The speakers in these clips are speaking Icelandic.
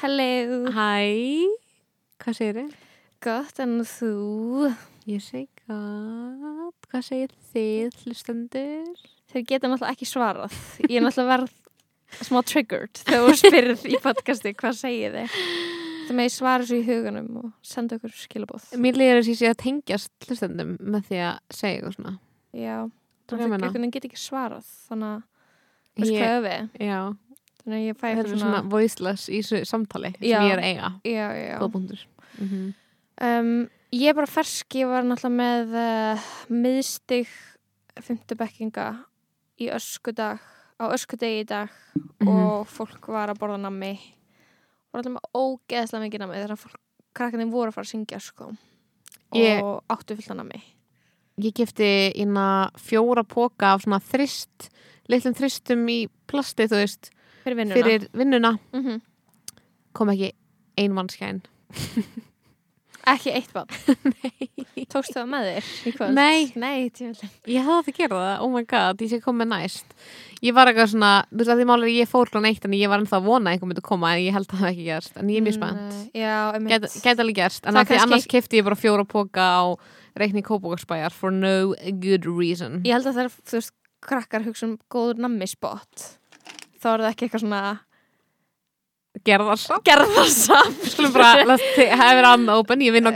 Hello. Hæ, hvað segir þið? Gott, en þú? Ég segi gott, hvað segir þið, hlustendur? Þeir geta náttúrulega ekki svarað. Ég er náttúrulega verð smá triggered þegar þú spyrð í podcasti hvað segið þið. Það með svara svo í huganum og senda okkur skilabóð. Mér þess að ég sé að tengjast hlustendum með því að segja eitthvað svona. Já, er meina? einhvern veginn get ekki svarað. Þannig að, veist hvað við? Já, Þannig að ég fæ það er eitthvað svona svona... voiceless í þessu samtali Já. sem ég er eiga. Mm Um, ég er bara fersk, ég var náttúrulega með uh, miðstig fymtubekkinga í öskudag, á öskudegi í dag Mhm. og fólk var að borða nammi. Og alltaf með ógeðslega mikið nammi þegar fólk, krakkarnir voru að fara að syngja sko. Ég- og áttu fullt af nammi. Ég gifti inna fjóra póka af svona þrist, litlum þristum í plasti, þú veist, fyrir vinnuna fyrir vinnuna. Mhm. Kom ekki ein mannskæn. ekki eitt bann tókstu það með þér? Nei. Nei, Ég hefði átt að gera það, oh my god, ég sé komið næst. Ég var eitthvað svona, þú veist að því málega ég fór klán eitt en ég var ennþá að vona að einhver myndi koma en ég held að það ekki gerst, en ég er mjög spennt. Já, einmitt Gæti alveg gerst, en Það því annars kefti ég bara fjóra póka á reikning kópókarsbæjar for no good reason. Ég held að það er, þú veist, krakkar hugsa um góður nammi spot þá er það ekki eitthvað svona Gerða það samt. gerða það samt Skulum bara, let's ta- have it on open, ég vinn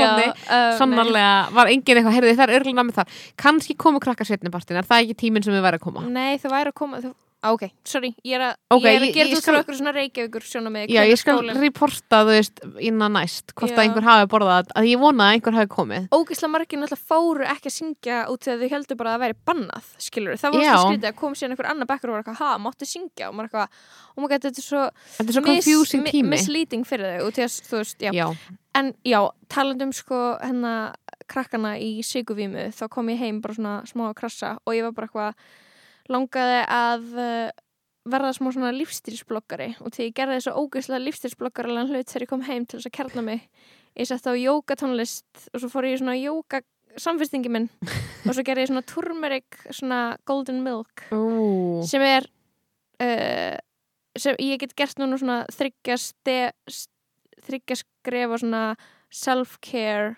Já, samt. uh, Sannarlega var engin eitthvað, heyrði það er örgulega með það. Kannski komu krakkar setnipartin, er það ekki tíminn sem við væri að koma? Nei, þú væri að koma á, Ok, sorry, ég er að, Ok, ég er að gera þú skal... okkur svona reykjavíkur sjóna með Já, ég skal reporta, þú veist, innan næst, hvort Já. að einhver hafi borðað, að ég vona að einhver hafi komið. Ógislega margir náttúrulega fóru ekki að syngja út þegar þau heldur bara að væri bannað skilur það var svo skrítið að kom síðan einhver annar bekkur og var eitthvað, ha, máttu syngja og maður eitthvað, oh my god, þetta er svo, Þetta er svo confusing mi- tími. misleading fyrir þau og því að, þú veist, já, Já, En já, talandum sko hennar krakkana í Sigurvímu þá kom ég heim bara svona smá að krassa og ég var bara eitthvað langaði að uh, verða smá svona lífstílsbloggari og því ég gerði þessu ógeðslega lífstílsbloggarilega hlut þegar ég kom heim til þess að kærna mig ég sett á jógatónlist og svo fór ég í svona jóga samfestingi minn. Og svo gerði ég svona turmeric svona golden milk Ú, sem er uh, sem ég get gert núna svona þryggja skref og svona self-care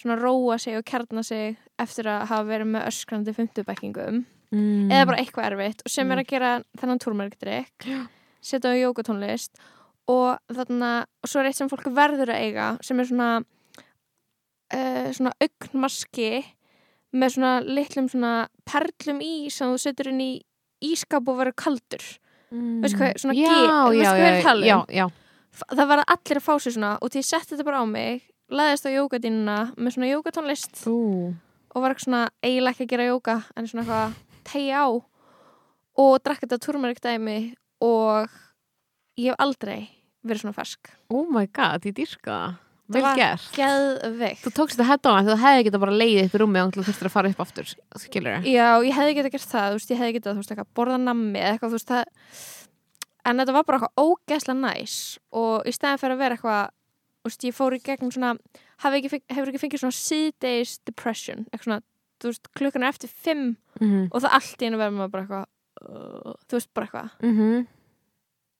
svona róa sig og kjarna sig eftir að hafa verið með öskrandi fymtubekkingum mm. eða bara eitthvað erfitt og sem Mm. er að gera þennan túrmerkdrykk Já. setja á jógatónlist og þarna og svo er eitt sem fólk verður að eiga sem er svona uh, svona augnmaski með svona litlum svona perlum í sem þú setur inn í ískap og verður kaldur mm. veistu hvað- svona já, G- já, veistu hvað er að F- það var allir að fá sér svona og því ég setti þetta bara á mig laðist á jógadínuna með svona jógatónlist Ú, og var eitthvað svona eiginlega ekki að gera jóga en svona eitthvað tegja á og drakk þetta turmeric dæmi og ég hef aldrei verið svona fersk oh my god, ég dýrka það. Vel gert. geðveikt Þú tókst þetta hett á hann, þú hefði getað bara leiðið upp í rúmi og þú þurftir að fara upp aftur, skilur það? Já, ég hefði getað gert það, þú veist, ég hefði getað, þú veist, eitthvað, borða nammi eða eitthvað, þú veist, það en þetta var bara eitthvað ógeðslega næs og í stæðan fyrir að vera eitthvað þú veist, ég fór í gegnum svona hefur ekki, hefur ekki fengið svona síðdeis depression, eitthvað svona, þú veist, klukkan er eftir fimm Mm -hmm. og það allt í einu verður maður bara eitthvað uh, þú veist, bara eitthvað, Mm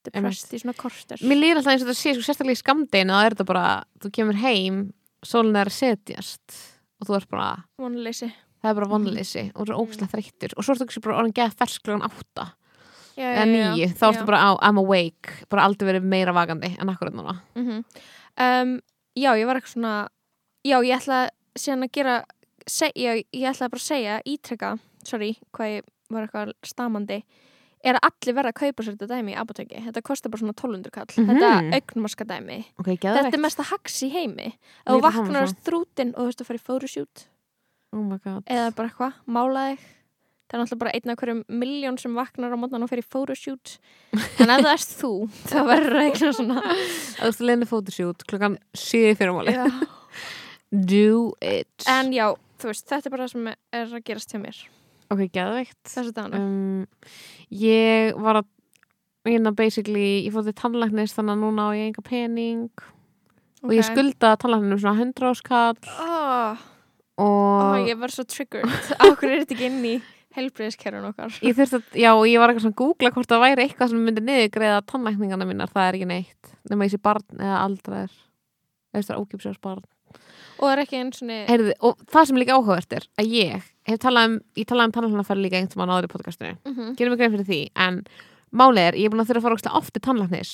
depressed í svona korter. Mér líður alltaf eins og þetta sé sko sérstaklega í skamdeginu þá er þetta bara, þú kemur heim sólin er að setjast og þú ert bara, vonleysi. Það er bara vonleysi og þú er ógæslega þreyttur og svo ertu ekki bara orðin geða fersklegan átta já, eða nýju, þá ertu bara á I'm awake, bara aldrei verið meira vakandi en akkurat núna. Mm um, Já, ég var eitthvað svona Já, ég ætla síðan að gera seg, já, ég ætla bara að segja ítrekka, sorry, hvað ég var eitthvað stamandi er að allir verða að kaupa sér þetta dæmi í apoteki þetta kostar bara svona 1200 kall. Mhm. þetta augnmaska dæmi, Ok, þetta er mesta hax í heimi. Þú vaknar svo. þrútin og þú veist að fara í photoshoot Oh eða bara eitthvað, mála þig. Það er náttúrulega bara einn af hverjum miljón sem vaknar á mótnan og fer í photoshoot en ef það erst þú, þá verður það eitthvað svona. Þú veist, leinu fótusjút klukkan 7 fyrir máli. Do it. En já, þú veist, þetta er bara það sem er að gerast hjá mér. Ok, geðveikt. Þessu dagana. Um, Ég var að hérna basically, ég fór til tannlæknis þannig að núna á ég enga pening. Og ég skulda tannlækninu svona 100 áskall oh, og oh, ég var svo triggered. Ákveður er þetta ekki inn í helbriðiskerfun okkar? Ég þurfti að, já, ég var eitthvað svona að googla hvort það væri eitthvað sem myndi niðurgreiða tannlækningana minnar, það er ekki neitt nema sé barn eða aldraðir eða það er ókipsjás barn og það er ekki eins og Heyrði, og það sem líka áhugavert er að ég hef talað um, ég talaði um tannlæknarfæri líka einhvern veginn áður í podcastinu, mm -hmm. gerum mig grein fyrir því en málið er, ég er búin að þurfa að fara ógeðslega oft til tannlæknis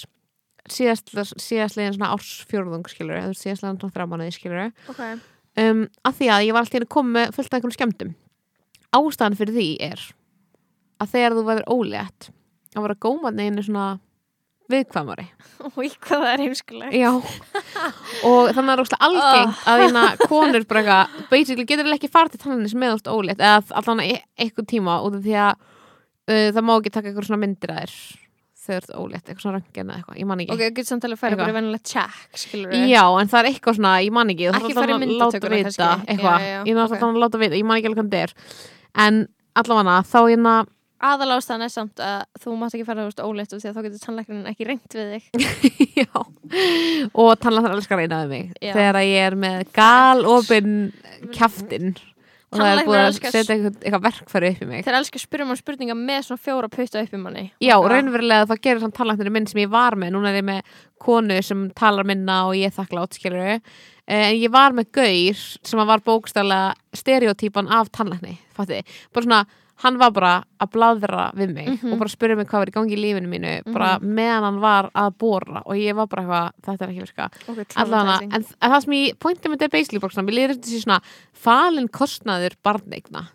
síðast, síðast liðin svona ársfjórðung skilur eða síðast liðin svona þrjá mánuði skilur okay. um, að því að ég var alltaf að með fullt af einhverjum skemmtum ástæðan fyrir því er að þegar þú verður ólétt að vera gómanni einu svona viðkvæmari. Og hvað það er heimskuleg Já, og þannig er óslega algengt að þína konur bara eitthvað, basically getur ekki farið til tannis með óslega ólétt eða allan eitthvað tíma út af því að uh, það má ekki taka eitthvað svona myndir að þér þegar þú ert ólétt, eitthvað svona röngin eða eitthvað, ég man ekki. Ok, getur samt alveg að færa bara vennilega check Já, en það er eitthvað svona, ég man ekki Ekki í að láta myndatökuna kannski. ég að man ekki alveg hvað þetta er. En allavega þá hérna aðalástaðan er samt að þú mátt ekki fara veist óleitt og því að þá getur tannlæknin ekki reynt við þig. Já, og tannlæknar elskar að reyna við mig Já. þegar að ég er með gal opinn kjaftin og það er Tannlæknar að setja eitthvað, eitthvað verkfæri upp í mig. Þeir elskar að spyrja mann spurninga með svona fjóra putta upp í manni. Já, raunverulega það gerir samt tannlæknir minn sem ég var með, núna er ég með konu sem talar minna og ég er þakklátt skilur en ég var með gaur sem var bókstælega stereotypan af tannlækni, svona, hann var bara að bladra við mig Mhm. og bara spyrja mig hvað var í gangi í lífinu mínu bara meðan hann var að bóra og ég var bara eitthvað, þetta er ekki virka. Okay, traumatizing. en, en það sem ég pointið með þetta er basically svona, mér liður sé svona falin kostnaður barneigna.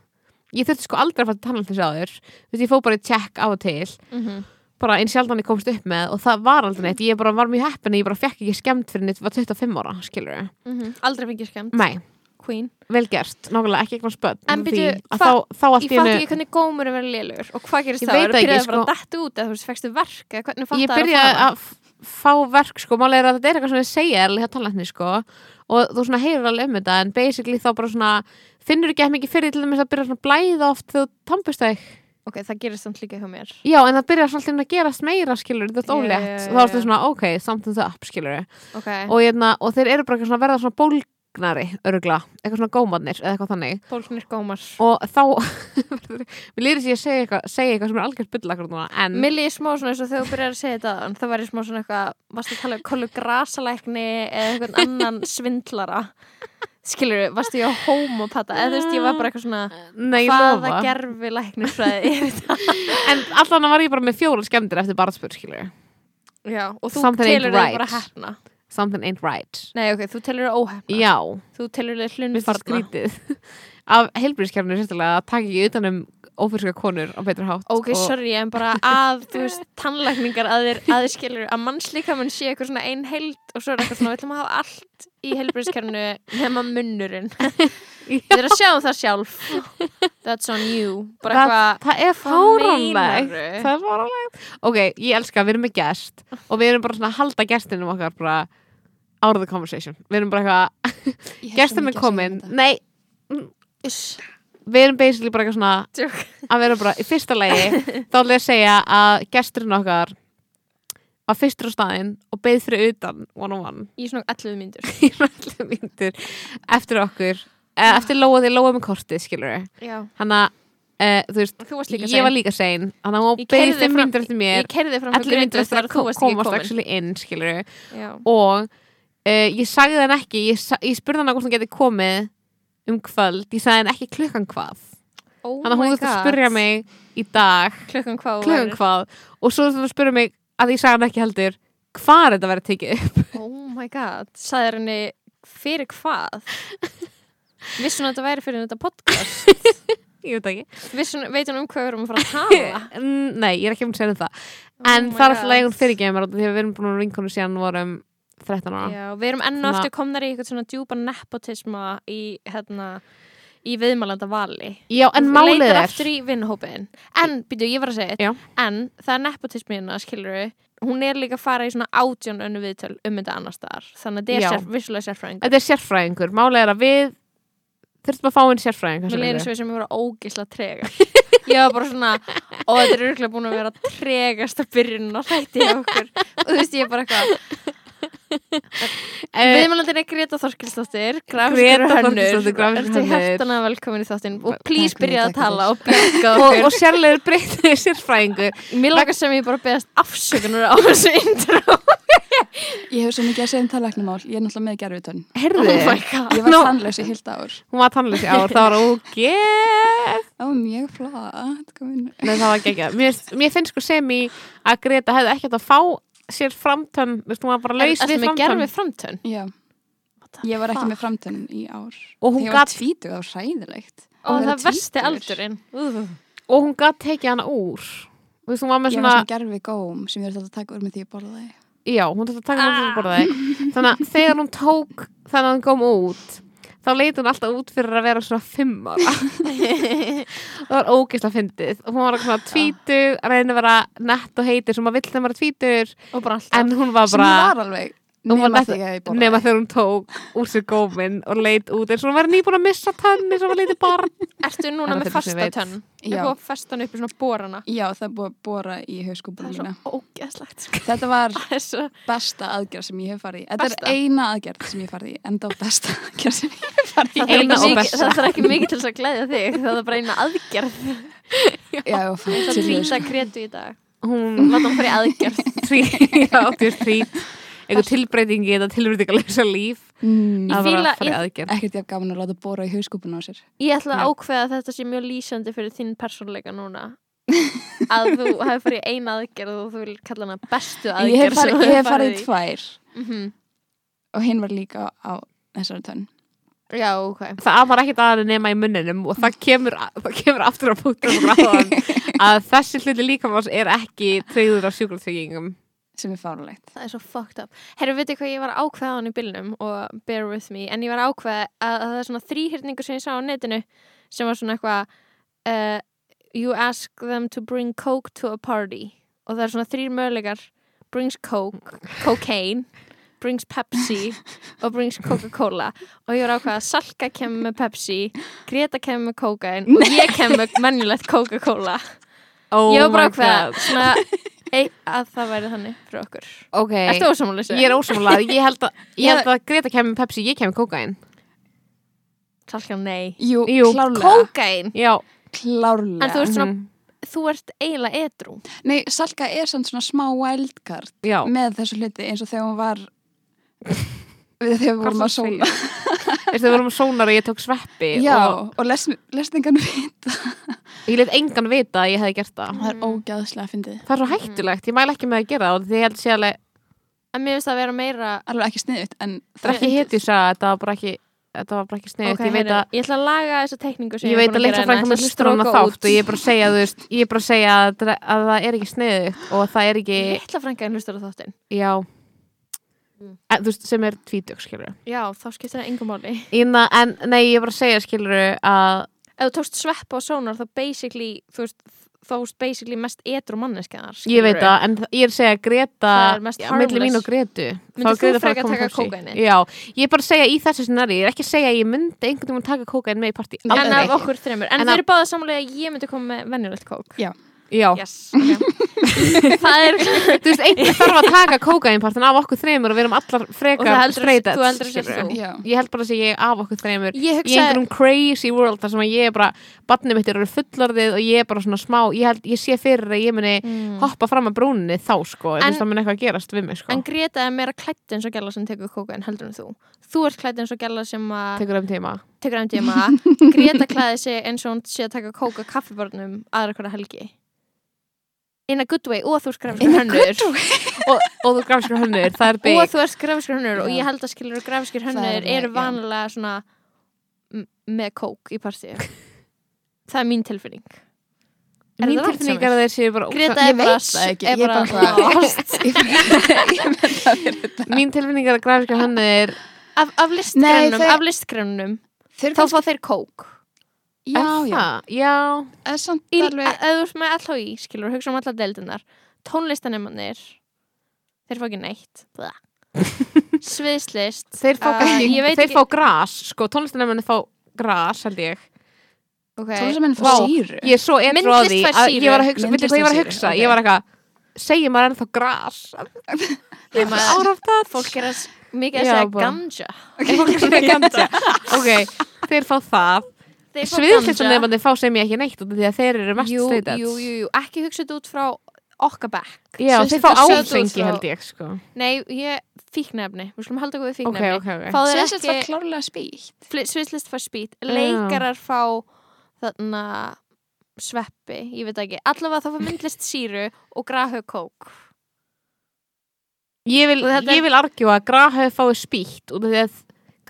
Ég þurfti sko aldrei að fara til tannlæknis áður þú veist, ég fóð bara í check á og til. Mhm. bara eins sjaldan ég komst upp með og það var aldrei neitt, ég bara var mjög heppin ég bara fekk ekki skemmt fyrir neitt, var 25 ára skilur Mhm. aldrei fengið skemmt. Nei, queen. Vel gert, nákvæmlega ekki eitthvað spöld En byrju, ég fatt ekki hvernig gómur er verið lélur og hvað gerist þá, ekki, byrjaði bara sko. að detta út eða þú fekstu verk eða hvernig fattar ég byrjaði að fá verk sko, málega er að þetta er eitthvað sem ég segja alveg hjá tannlækni sko. Og þú svona heyrir alveg um þetta en basically þá bara svona finnur ekki að mikið fyrir til þess að byrja svona að blæða oft þegar þú tampist þig. Ok, það gerist samt líka hjá mér. Já, en það byrjar svona að gerast meira skilur ert Já, ólétt. Já, og þá ertu já. svona, ok, something's up skilur ok, og, hérna, og þeir eru bara eitthvað svona að bólgnari örgla, eitthvað svona gómarnir eða eitthvað þannig. Bólknir gómar. Og þá mér lýri sér að segja eitthvað, segja eitthvað sem er algjört bylla akkur núna en Mér líði smá svona eins og þegar þú byrjar að segja þetta það væri smá svona eitthvað, varstu að tala um kollu grasalækni eða eitthvað annan svindlara? Skilur við, varstu ég á homopata? Eða þú veist, ég var bara eitthvað svona hvaða gerfi það. en allan var ég bara með fjóra skemmtir eftir barðspur skilur Já, og þú telur þig bara hefna something ain't right. Nei, ok, þú telur þig óhefna já, Þú telur þig mér finnst það hlunfarna skrítið. Af heilbríðskjarnir sérstaklega að taka ekki utan um ófyrska konur á betur hátt Ok, og, sorry, en bara að, þú veist, tannlækningar að þér, að þér skilur að mannslíkamann sé eitthvað svona ein heild og svo er eitthvað svona, við ætlum að hafa allt í heilbríðskernu nema munnurinn. Þið er að sjá um það sjálf. That's on you. Bara það, eitthvað það er fáránlegt. meinarðu? það er fáránlegt. Ok, ég elska, við erum með gest og við erum bara svona að halda gestinum okkar bara out of the conversation. Við erum bara eitthvað, gestin er komin nei, við erum basically bara eitthvað svona að vera bara í fyrsta lagi þá ætla ég segja að gesturinn okkar var fyrstur á staðinn og beð fyrir utan one on one Í svona 11 mínútur. Í allir myndir eftir okkur eh, eftir Lóa því Lóa með kortið skilur Já, hann að eh, þú veist, þú ég var líka sein. Hann að hún Ég beð keyrði fimm fram- myndir eftir mér. Ég allir myndir eftir að komast inn og uh, ég sagði hann ekki. Ég, ég spurði hann að hvort hann geti komið um kvöld, ég sagði hann ekki klukkan hvað. Oh þannig að hún þurfti að spurja mig í dag. Klukkan hvað klukkan hvað. Og svo þurfti að spurja mig að ég sagði hann ekki heldur hvað er þetta verið tekið upp. Oh my god, sagði henni fyrir hvað? Vissun að þetta væri fyrir þetta podcast? ég veit ekki. Vissun, veit hún um hvað við erum að fara að tala? Nei, ég er ekki um að segja um það. Oh en my það er alltaf leiðum fyrirgeðum því að við erum búin að vinkonu síðan vorum 13 ára. Já, við erum enn og aftur komnar í eitthvað svona djúpa nepotisma í hérna í viðmælanda vali. Já, en Þú málið er aftur í vinnhópin en, býtu, ég var að segja Já. eitt en það er nepotismina, skilur hún er líka að fara í svona átján önnu viðtöl um þetta annar staðar. Þannig að þetta Já. er sér, vissulega sérfræðing Þetta er sérfræðingur, málið er að við þurftum að fá einn sérfræðing Mér leiðir svo sem ég voru ógisla trega Ég var bara svona og þetta er örgulega búin að vera tregasta byrjun á hlætti hjá okkur. Og þú veist ég er bara eitthvað Eh, Viðmælandin er Greta Þorkilsdóttir Greta grafískur Ertu hönnur. hjertana velkomin í þáttinn og please byrja að tala og bjarga og, okkur og sérlegur breytið sérfræðingur Mér langar sem ég bara beðast afsökunar á þessu intro Ég hef svo mikið að segja um tannlæknumál, ég er náttúrulega með gerfitönn. Herðu, Oh my god Ég var Nú. tannlaus í heilt ár. hún var tannleysi ár, það var ógeð Það var mjög flott. komin. Nei, það var geggjað. Mér, mér finnst sko sem í að Greta hefði ekkert að fá sér framtönn, veist, hún var bara laus við með framtönn gerfi framtönn? Já, ég var ekki með framtönn í ár. og hún Þegar ég var gat, tvítug, það var hræðilegt. Og Að vera það versti aldurinn og hún gat tekið hana úr Þú veist, hún var með Ég svona, var svona gerfi góm sem ég verði að taka úr með því að borða það. já, hún þurfti að taka hana úr Ah. að borða þig þannig að þegar hún tók þannig að hún kom út þá leit hún alltaf út fyrir að vera svona fimm ára. Það var ógeðslega fyndið. Og hún var svona tvítug að reyna að vera nett og heitir sem maður vill þegar maður er tvítur en hún var bara ég var alveg. Hún nema ég þegar hún tók úr sér góminn og leit út eins og hún væri nýbúin að missa tönni sem var litið barn Ertu núna með ég fasta tönn? Já. búið að festa hann upp í svona borana? Já, það er búið að bóra í sko. Þetta var besta aðgerð sem ég hef farið í. Þetta Besta? er eina aðgerð sem ég hef farið í, enda á besta aðgerð sem ég hef farið í. Það er Eina ekki og mikið- besta. það er ekki mikið til þess að glæðja þig Það er bara eina aðgerð Já, Það trýta kretu í dag hún Láta hann fyrir aðgerð einhver tilbreytingi þetta tilbreytingalösa líf Mm, að fíla- bara fyrir ég- aðgerð. Ekkert ég gaman að láta bóra í hauskúpun á sér. Ég ætla að ákveða að þetta sé mjög lýsandi fyrir þinn persónleika núna. Að þú hefur farið í eina aðgerð og þú vil kalla hana bestu Ég aðgerð hef farið, ég hef farið í tvær. Mhm. og hinn var líka á þessari tönn. Já, ok. Það var ekkert aðeins nema í munninum og það kemur, það kemur aftur á punktum að þessi hluti líkamans er ekki treyður af sjúkratryggingum sem er fárulegt. Það er svo fucked up. Herru, veitir hvað ég var að ákveða á hann í bylnum og bear with me, en ég var að ákveða að, að það er svona þrýhyrningur sem ég sá á netinu sem var svona eitthvað uh, You ask them to bring coke to a party og það er svona þrýr möguleikar brings coke, cocaine brings Pepsi og brings Coca-Cola og ég var að ákveða að Salka kemur með Pepsi Greta kemur með cocaine og ég kemur með menjulegt Coca-Cola oh ég var bara my að ákveða God. svona, ei, að það væri þannig fyrir okkur. Ok, Ertu ósamála þessu? ég er ósamlega ég held að, ég held að Greta kemur Pepsi, ég kemur kókain Salka, nei. Jú, Jú, klárlega. Kókain? já, Klárlega. En þú veist svona- mhm, Þú ert eiginlega edru Nei, Salka er samt svona smá wildcard já. með þessu hluti eins og þegar hún var við þegar við vorum að sóla. Veistu, við vorum að sónar og ég tók sveppi Já, og og lest engan vita. ég let engan vita að ég hefði gert það. Það er ógæðslega að fyndið. það er svo hættulegt, ég mæla ekki með að gera það og því ég held sé alveg, En mér finnst það að vera meira Alveg ekki sniðut, en það er ekki hitt í að þetta var bara ekki þetta var bara ekki sniðut, Ok, ég að ég ætla að laga þessa tekningu ég veit að en frænka ætla með að hlustur stróka þátt og ég er bara að segja, þú veist, ég bara að segja að, að það er ekki sniðut og það er ekki, Litla frænka hlustar á þáttinn. Já Mm. en, þú veist, sem er tvítug, skilur Já, þá skiptir það engum máli. Ína, en nei, ég er bara að segja, skilur að Ef þú tókst sveppa og sónar þá basically Þú veist, þá veist basically mest edru manneskaðar ég veit það, en ég er að segja Greta Það er mest já, milli mín og Gretu er þú Greta að taka kókaínið? Já, ég er bara að segja í þessu scenari Ég er ekki að segja ég myndi einhvern veginn taka kókain með í partí Nei, En En, En þið af- eru báða samanlega að ég myndi koma með venjulegt kók. Já. Já, Yes, ok. Það er þú veist, einhver þarf að taka kókainpartin af okkur þreymur og við erum allar frekar Já. Ég held bara að segja ég af okkur þreymur Ég hugsa einhverjum crazy world þar sem að ég er bara Barnið mitt eru fullorðið og ég er bara svona smá Ég, held, ég sé fyrir að ég muni Mm. hoppa fram að brúninni þá sko En En- þú veist það mun eitthvað að gerast við mig sko. En Greta er meira klætt eins og gæla sem tekur kókain heldur en þú. Þú ert klætt eins og gæla sem að Tekur um tíma. Tekur MDMA Greta klæði sig eins og hún sé að taka kóka kaffibarnum aðra hverja helgi In a good way og þú ert grafiskur hönnur og, og þú hönnur, er big. og þú ert grafiskur hönnur og ég held að skilur grafiskur er hönnur eru já. vanalega svona með kók í partíu Það er mín tilfinning. Er Mín tilfinning er að þeir séu bara Greta er Ég bara, er er. Mín tilfinning er að grafskar hönnur af, þau- af listgrænum Þeir þá fá þeir kók Já, Er já. það? Já, Það er samt Í, alveg, ef þú ert með LHI, skilur, hugsa um alla deildunar tónlistanemannir þeir fá ekki neitt. Sviðslist. Þeir fá, uh, veit þeir ekki fá gras sko, tónlistanemenni fá gras held ég. Okay. tónlistamenn Vá, fá síru. ég er svo eitthvað á því að ég var að hugsa, veitir hvað ég var að hugsa? sýru, ég var eitthvað, segir maður ennþá gras? Ég out of that fólk er að mikið að segja ganja. Fólk er að ganja. ok, þeir fá það Þeir fá fá sem ég ekki neitt því að þeir eru mest jú, stated jú, jú, jú, ekki hugsa þetta út frá okkar back. Já, þeir fá áfengi frá- held ég sko. Nei, ég, fíknefni, við skulum halda okkur við fíknefni. ok, ok. Fá þeir Sviðslist var ekki, klárlega spýtt. fli- sviðslist fær spýt leikarar fá þarna sveppi, ég veit ekki. Allavega það fá myndlist síru og grahu kók. Ég vil, Og vil argjúa að Graha fái spýtt af því að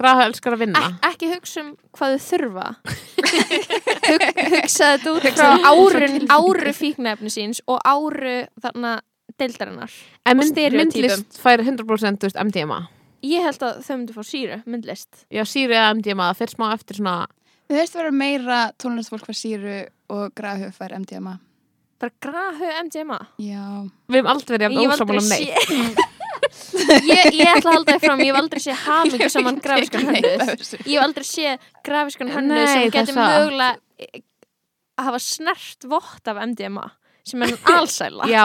Graha elskar að vinna. Ek, ekki hugsa um hvað þau þurfa. Hug, hugsa þetta út frá árun, áru fíknefni síns og áru þarna deildarinnar en mynd, myndlist fær 100% þú veist, MDMA ég held að þau myndu fá síru, myndlist. Já, síru eða MDMA, það fyrir smá eftir svona Við höfst vera meira tónlistfólk fær síru og grafu fær MDMA. bara grahu MDMA Já. við hefum aldrei verið að ósámála um aldrei neitt ég, ég ætla að halda því fram ég hef aldrei séð hamingu saman grafiskan hönnuð. ég hef aldrei séð grafiskan hönnuð Nei, sem það getur mögulega að hafa snert vott af MDMA sem er já,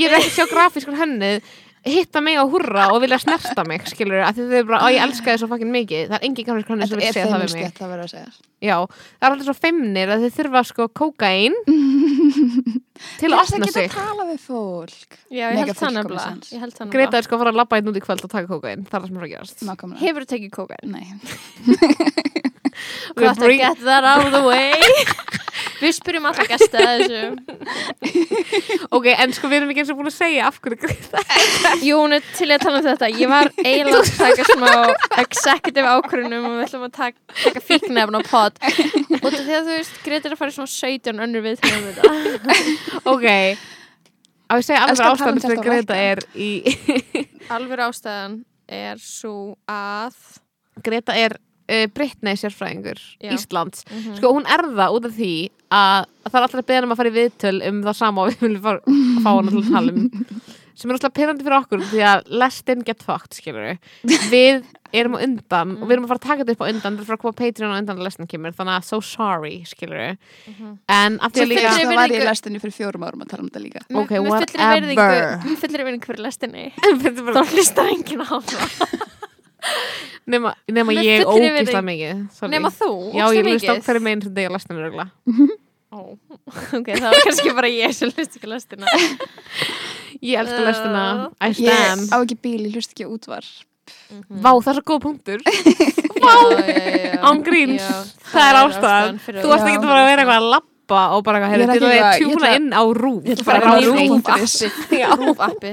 Ég er ekki að sjá grafískur hennið hitta mig á hurra og vilja snerta mig skilur að þau eru bara, að ég elska þið svo fucking mikið. Það er engin grafískur hennið sem vil segja það við mig. það já, það er alltaf svo feimnir að þau þurfa sko kókain til að Það opna geta sig. að tala við fólk. Já, ég held það nefnilega. Greta er sko að fara að labba einn út í kvöld og taka kókain það er það sem er að gerast. Nákvæmlega. Hefur þú tekið kókain? Nei. Að bring- get that out of the way Við spyrjum alltaf gæsta þessu. Ok, en sko við erum ekki eins og búin að segja af hverju Greta Jú, hún er til að tala um þetta. Ég var eiginlega að taka smá executive ákvörunum og við ætlum að taka, taka fíknefn á pod og þegar þú veist, Greta er að fara í svona 17 önnur við til um þetta ok, á ég segja alveg ástæðan og Greta er í Alveg ástæðan er svo að Greta er uh, Britney sérfræðingur Já. Íslands. Mhm. sko hún er það út af því að, að það er alltaf að beða um að fara í viðtöl um það sama og við viljum fara, að fá hana til að tala um sem er alltaf pyrrandi fyrir okkur því að lestin get fucked skilur við erum á undan og við erum að fara að taka þetta upp á undan það er að fara að koma Patreon á undan að lestin kemur þannig að so sorry skilur Mhm. en að því að líka Það var virðingu- lestinni fyrir fjórum árum að tala um þetta líka. Ok, whatever. virðingu- með fullri virðingu fyrir lestinni Þetta er þá bara- hlustar enginn á það nema, nema ég ógísla mikið nema þú, já ógeðslega ég lust á mikið. hverju meginn sem að lestin er ögla Ó, ok, það var kannski bara ég sem hlust ekki lestina ég elska lestina, I Ég á ekki bíl, ég hlust ekki útvar. Vá, það er svo góð punktur Vá, Án gríns. Það er ástæðan. Þú varst ekki Já. bara að vera eitthvað að labba og bara Ég er til að tjúna inn á rúf. Ég ætla bara bara á rúf appi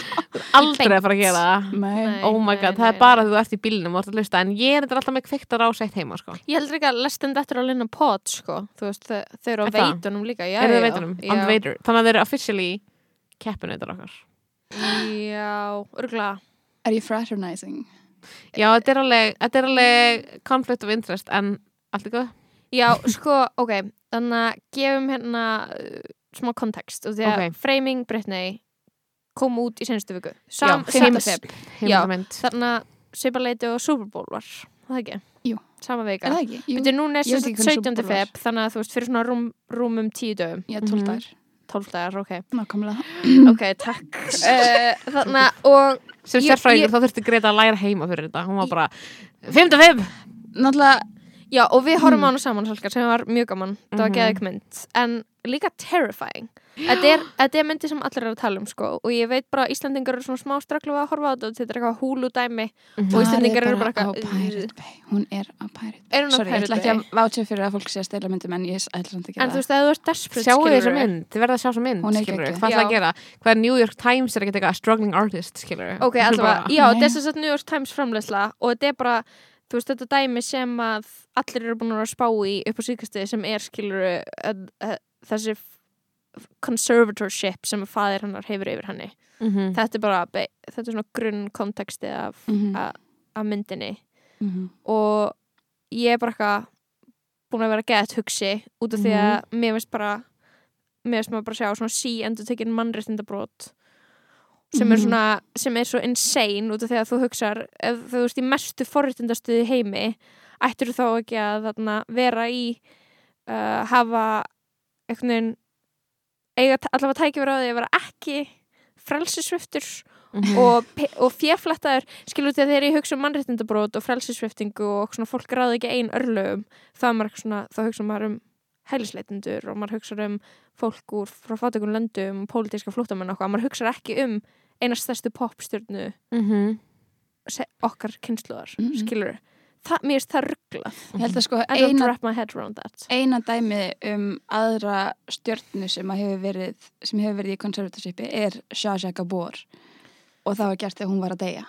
aldrei að fara að gera það. Oh my god, það er bara að þú ert í bílnum og ert að hlusta en ég er þetta alltaf með kveiktar ásætt heima sko. Ég heldur ekki að lestin þetta er að linna pod sko. Þau, þau eru á veitunum líka Er Þannig að þeir eru officially keppinautar okkar. Já, örgulega Er ég fraternizing? Já, þetta er alveg, þetta er alveg conflict of interest en allt er góð Já, sko, ok Þannig að gefum hérna uh, smá kontekst og því að Ok. Framing Britney kom út í senstu viku Sam, Já, Sam heims- Feb Heimildamynd Þannig að Sipaleiti og Super Bowl var Það ekki? Jú. Sama Er vika það ekki? Jú, núna er Ég veit ekki hvernig Super 17. Bowl var. feb þannig að þú veist fyrir svona rúm, rúmum tíu dögum ég er 12 Mhm. dagar. 12 dagar, ok Nákvæmlega. ok, takk uh, þannig að og sem Ég- sérfræðingur ég- þá þurfti Greta að læra heima fyrir þetta hún var bara 5-5 Náttúrulega, já, og við horfum á hana saman Salka, sem var mjög gaman, það var Mhm. geðið mynd. En líka terrifying. Þetta er, er myndi sem allir eru að tala um sko. Og ég veit bara að Íslandingar eru svona smá straklu að horfa á þetta og þetta er eitthvað húlu dæmi. Og Mari Íslendingar eru bara eitthvað Pirate Bay. Hún er á Pirate Bay. Er Sorry, ég ætla ekki að vátsja fyrir að fólk sé að stela myndum en ég ætla samt ekki en að þú veist, ef þú ert desperate sjáu þessa skilurðu. mynd, þið verða að sjá þessa mynd Hún er skilurðu, geggjuð. hvað er það að gera? Hvað er New York Times er ekki eitthvað struggling artist skilur ok, allavega, já, er þess að New York Times framleysla og þetta er bara, þú veist, þetta dæmi sem að allir eru búin að spá í upp á síkastið sem er, skilur þessi conservatorship sem að faðir hennar hefur yfir henni -hmm. þetta er bara, þetta er svona grunn konteksti af, Mhm. a- af myndinni Mhm. og ég er bara eitthvað búin að vera gett hugsi út af því að mér veist bara mér veist maður bara sjá svona sí endur tekin mannréttindabrót sem er Mhm. svona, sem er svo insane út af því að þú hugsar, ef þú veist í mestu forréttindastuði heimi ættir þá ekki að þarna vera í uh, hafa einhvern veginn eiga allavega tækifur á því að vera ekki frelsisviftur Mhm. og, pe- og fjaflættaður skilur þetta þegar ég hugsa um mannréttindabrót og frelsisviftingu og svona fólk ráði ekki ein örlögum þá, hugsa maður um hælisleitindur og maður hugsa um fólk úr frá fátökun löndum og pólitíska flóttamenn og maður hugsa ekki um eina stærstu popstjörnu Mhm. se- okkar kynsluðar, mm Mhm. skilur það, mér finnst það rugglað Ég held að sko eina, wrap my head around that. Eina dæmi um aðra stjörnu sem hefur verið sem hefur verið í konservatorsipi er Shaja Gabor og það var gert þegar hún var að deyja.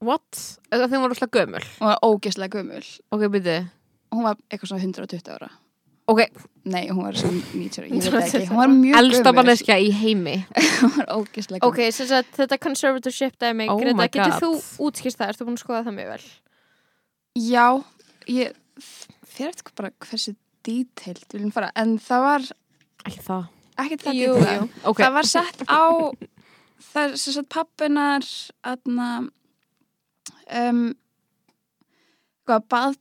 What? Það þeim var rosalega gömul. Hún var ógeðslega gömul. Ok, byrju hún var eitthvað svona 120 ára Ok, nei, hún var svona 90 ára, ég veit ekki. hún var mjög elsta manneskja í heimi. Hún var ógeðslega gömul. Ok, sem sagt þetta conservatorship dæmi, Oh Greta, getur þú útskýrst það, ertu búin að skoða það mjög vel? Já, ég fyrir eftir bara hversu detailed við viljum fara, en það var Ekki það. Ekkert það Jú, jú. Ok, það var sett á það er sem sagt pappinar aðna um hvað bað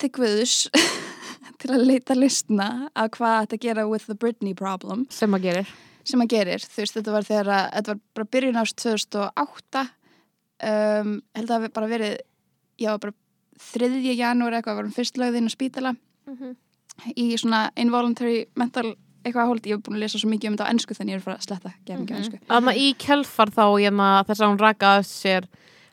til að leita listna að hvað þetta að gera with the Britney problem sem að gerir sem að gerir, veist, þetta var þegar að þetta var bara byrjun ást 2008 um, held að bara verið já, bara 3. janúar eitthvað var hann fyrst lögðinn á spítala Mhm. í svona involuntary mental eitthvað hóldi, ég hef búin að lesa svo mikið um þetta á ennsku þannig ég er að fara að sletta, Mhm. ennsku Þannig í kjölfar þá hérna, þess að hún raka af sér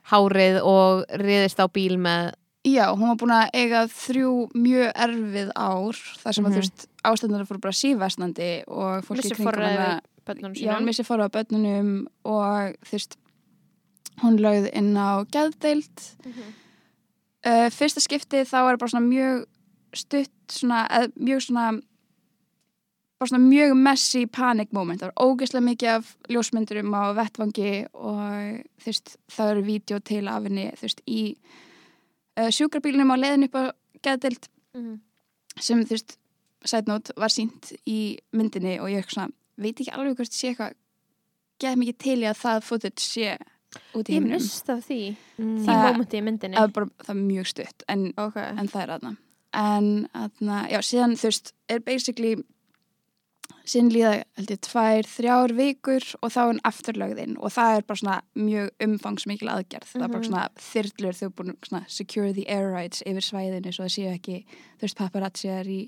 hárið og riðist á bíl með Já, hún var búin að eiga þrjú mjög erfið ár þar sem að Mhm. þú veist ástændar fóru bara sífæstnandi og fólki kringum hana Já, sínum missi fóru á börnunum og þú veist hún lögð inn á geðdeild Mhm. uh, Fyrsta skipti þá var bara svona mjög stutt svona, eð, mjög svona bara svona mjög messy panic moment það var ógeðslega mikið af ljósmyndurum á vettvangi og þú veist það eru vídeo til af henni þú veist í uh, sjúkrabílunum á leiðin upp á geðdeild Mhm. sem þú veist sætnót var sínt í myndinni og ég svona, veit ekki alveg hvort sé eitthvað geð mikið til í að það footage sé út í Ég heiminum mista því mm. því mómenti í myndinni er, bara, það er mjög stutt en, Ok, en það er aðna en aðna, já, síðan þú veist er basically síðan líða, held ég, tvær, þrjár vikur og þá er hann afturlögðinn og það er bara svona mjög umfangsmikil aðgerð það er bara Mhm. svona þyrlur þau búin svona secure the air rights yfir svæðinu svo það séu ekki, þú veist, paparazziar í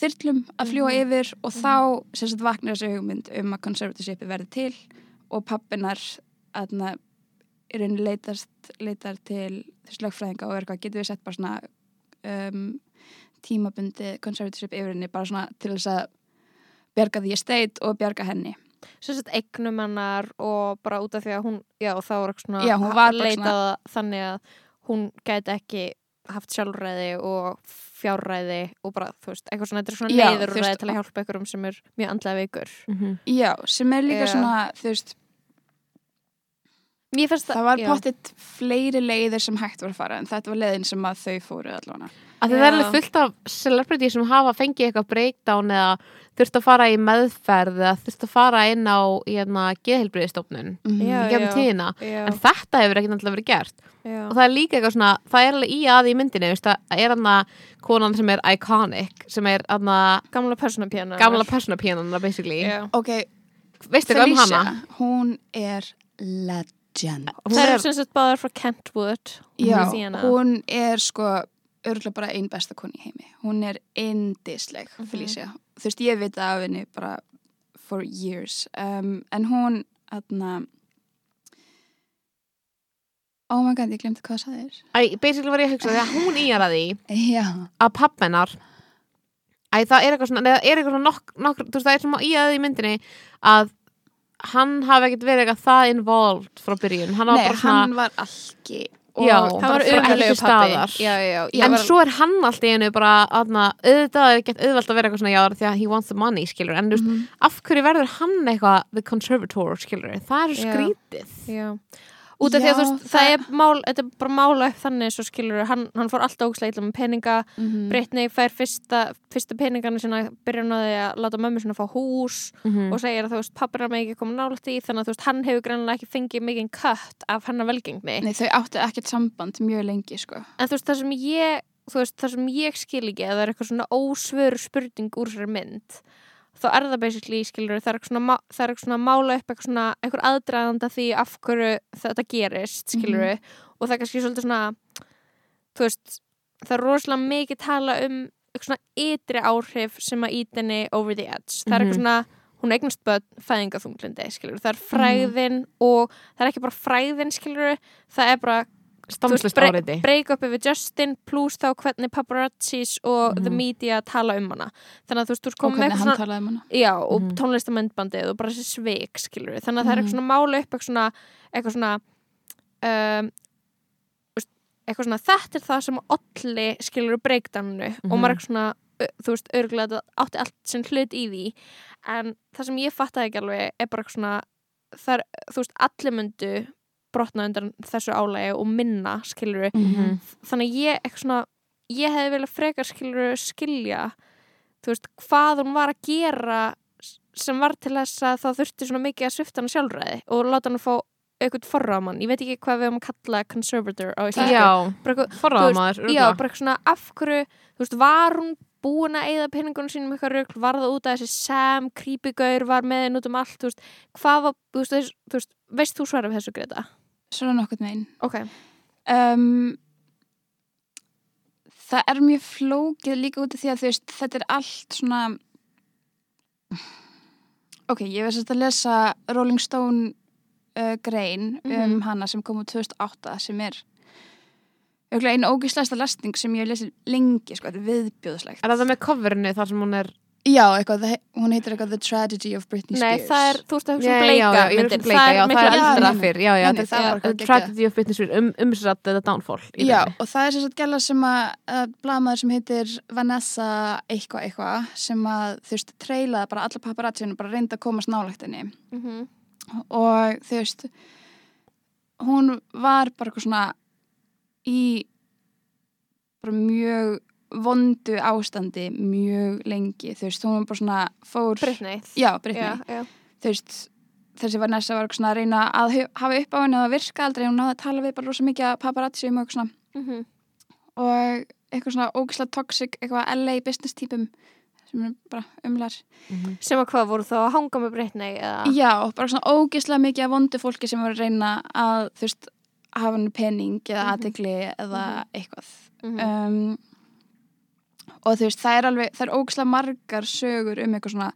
þyrlum að fljúa Mhm. yfir og þá sem sagt vaknar þessu hugmynd um að conservatorship verði til og pappinar aðna í leitast, leitar til þessu lögfræðinga og er eitthvað, getur við sett bara svona um, tímabundi conservatorship yfir henni bara svona til þess að bjarga því estate og bjarga henni svo sett eignum hennar og bara út af því að hún já, þá var ekki svona Já, hún var leitað þannig að hún gæti ekki haft sjálfræði og fjárræði og bara, þú veist, eitthvað svona, þetta er svona neyðurræði til að hjálpa ykkurum sem er mjög andlega veikur Mhm. Já, sem er líka Já. svona, þú veist það, það var pottitt fleiri leiðir sem hægt var að fara en þetta var leiðin sem að þau fóru allavega Af því það er alveg fullt af celebrity sem hafa fengið eitthvað breakdown eða þurft að fara í meðferð eða þurft að fara inn á hérna, geðhelbriðistofnun Mhm. En þetta hefur ekki náttúrulega verið gert. Já. og það er líka eitthvað svona, það er alveg í að í myndinni veist, það er hann að konan sem er iconic, sem er hann að gamla personapjana gamla personapíanana basically, Já. Ok, veistu hvað um hana? Hún er legend Hún Það er, er sem sagt báðar frá Kentwood Já, hún er sko örgulega bara einn besta koni í heimi. Hún er indisleg, Mhm. Felicia. Þú veist, ég veit af henni bara for years. Um, en hún, aðna oh my god, ég glemti hvað það sagðir æ, basically var ég að hugsa því að hún í að því já, að pappennar Æ, það er eitthvað svona, er eitthvað svona nokk, nokk, þú veist, það er svona í að í myndinni að hann hafi ekkert verið eitthvað það involved frá byrjun, hann var nei, svona hann var alki Já, Það var umhverfið staðar. Já, já, en var, svo er hann alltaf í einu bara aðna, auðvitað er ekkert auðvelt að vera eitthvað svona já, því að he wants the money, skilur en veist, Mhm. af hverju verður hann eitthvað the conservator, skilur það er skrítið. Já. Út af því að þú veist, það er mál þetta er bara mála upp þannig svo skilur hann, hann fór alltaf ógæslega illa með peninga Mhm. Brittany fær fyrsta, fyrsta peningana sína byrja hann á því að láta mömmu sinna fá hús Mhm. og segir að þú veist, pappina með ekki koma nálægt í þannig að þú veist, hann hefur greinlega ekki fengið mikið kött af hennar velgengni Nei, þau áttu ekkert samband mjög lengi, sko. en þú veist, það sem ég þú veist, það sem ég skil ekki að það er eitthvað svona ósvöru spurning úr sér mynd þá er það basically, skilur það er eitthvað svona, það er eitthvað svona mála upp eitthvað svona, eitthvað aðdraganda því af hverju þetta gerist, skilur og það er kannski svolítið svona þú veist, það er rosalega mikið tala um eitthvað svona ytri áhrif sem að ít henni over the edge. Það er eitthvað Mhm. svona, hún eignast börn fæðingaþunglindi, skilur, það er fræðin og það er ekki bara fræðin, skilur það er bara Stanslust áriði break up yfir Justin pluss þá hvernig paparazzis og the Mhm. media tala um hana þannig að þú veist, þú komin með hann svona talaði um hana. já, og Mhm. tónlistamöndbandið og bara þessi sveik, skilur við þannig að það er Mhm. eitthvað svona mála upp eitthvað svona eitthvað svona um, eitthvað svona þetta er það sem olli, skilur við breakdownu og Mhm. maður er eitthvað svona þú veist, örgulega þetta átti allt sem hlut í því en það sem ég fattaði ekki alveg er bara eitthvað svona það er, þú veist, allir myndu brotna undan þessu álægi og minna, skilur við Mhm. þannig að ég eitthvað svona ég hefði viljað frekar skilur skilja þú veist, hvað hún var að gera sem var til þess að það þurfti svona mikið að svifta hann sjálfræði og láta hann fá eitthvað forráman, ég veit ekki hvað við höfum að kalla conservator á Íslandi veist, já, bara eitthvað svona af hverju, þú veist, var hún búin að eigða peningunum sínum eitthvað rögl, var það út af þessi Sam, creepy-gaur, var með henn út um allt, þú veist, hvað var, þú veist, veist þú svara við þessu Greta? Svona nokkurn veginn. Ok, Um, það er mjög flókið líka út af því að þú veist, þetta er allt svona ok, ég veist að lesa Rolling Stone uh, grein um Mhm. hana sem kom úr 2008 sem er einu ógislegasta lesning sem ég hef lesið lengi, sko, þetta er viðbjóðslegt er það með coverinu þar sem hún er Já, eitthvað, það- hún heitir eitthvað The Tragedy of Britney nei, Spears það er, þú veist, það er Já, svona já, bleika já, ég er að það miklu er eldra. Nei, nei. fyrr já, já, Nei, nei, þetta það er. Tragedy of Britney Spears um, umsrætt eða downfall í Já, og það er sem sagt gæla sem að, að blamaður sem heitir Vanessa eitthvað eitthvað sem að þú veist, treylaði bara alla paparazzinu bara reyndi að komast nálægt henni Mhm. og þú veist hún var bara eitthvað svona í bara mjög vondu ástandi mjög lengi, þú veist, hún var bara svona fór, Britney já, já. þú veist, þessi Vanessa var eitthvað svona að reyna að hafa upp á henni og það virka aldrei hún náði að tala við bara rosa mikið að paparazzi um og svona Mhm. og eitthvað svona ógislega toxic eitthvað LA business típum sem er bara umlar Mhm. sem að hvað voru þá að hanga með Britney eða já, bara svona ógislega mikið af vondu fólki sem var að reyna að þú veist, hafa hann pening eða Mhm. aðtegli eða eitthvað Mhm. um, og þú veist, það er alveg það er ógislega margar sögur um eitthvað svona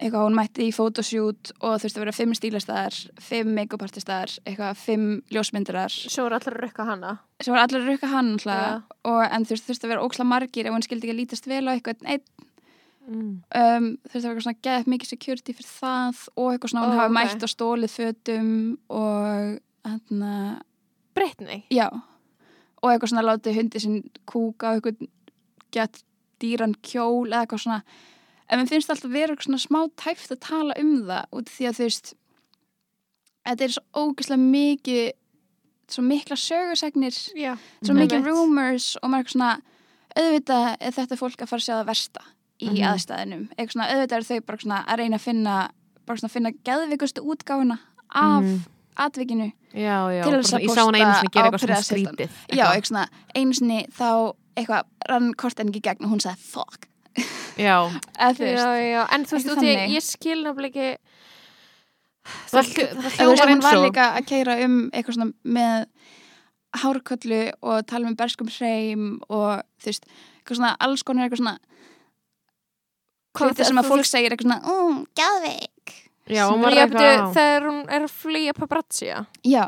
eitthvað hún mætti í photoshoot og þú veist að vera fimm stílastæðar fimm make-up-artistæðar, eitthvað fimm ljósmyndirar svo voru allir að rukka hana. Sem var allir að rukka hann alltaf og, en þú veist, þurfti að vera ógislega margir ef hún skildi ekki að lítast vel á eitthvað einn. Mm. um, þú veist það var eitthvað svona geðið mikið security fyrir það og eitthvað svona hún Ó, hafi ok. mætt og stólið fötum og hérna, Britney? Já. Og eitthvað svona látið hundi sinn kúka og eitthvað gett dýran kjól eða eitthvað svona en mér finnst alltaf vera eitthvað svona smá tæft að tala um það út því að þú veist þetta er svo ógeðslega mikið svo mikla sögursegnir já. svo mikið rumors og maður er svona auðvitað er þetta fólk að fara að sjá það versta í Mhm. aðstæðinum eitthvað svona auðvitað er þau bara svona að reyna að finna bara svona að finna geðvikustu útgáfuna af Mhm. atvikinu já, já, ég sá hann einu sinni gera eitthvað svona skrítið já, eitthvað svona einu sinni þá eitthvað rann kortin ekki gegn og hún sagði fuck. Já, þú já, já, en þú veist, Ekki út í- þannig. ég skil nefnilega ekki það, Þú- það þú hljómar hún eins var og líka að keira um eitthvað svona með hárkollu og tala um berskum hreim og þú veist, eitthvað svona alls konar eitthvað svona hluti sem að þú- fólk segir eitthvað svona, um, geðveik. Já, hún Sem var ég eitthvað byrju, þegar hún er að flýja paparazzi já,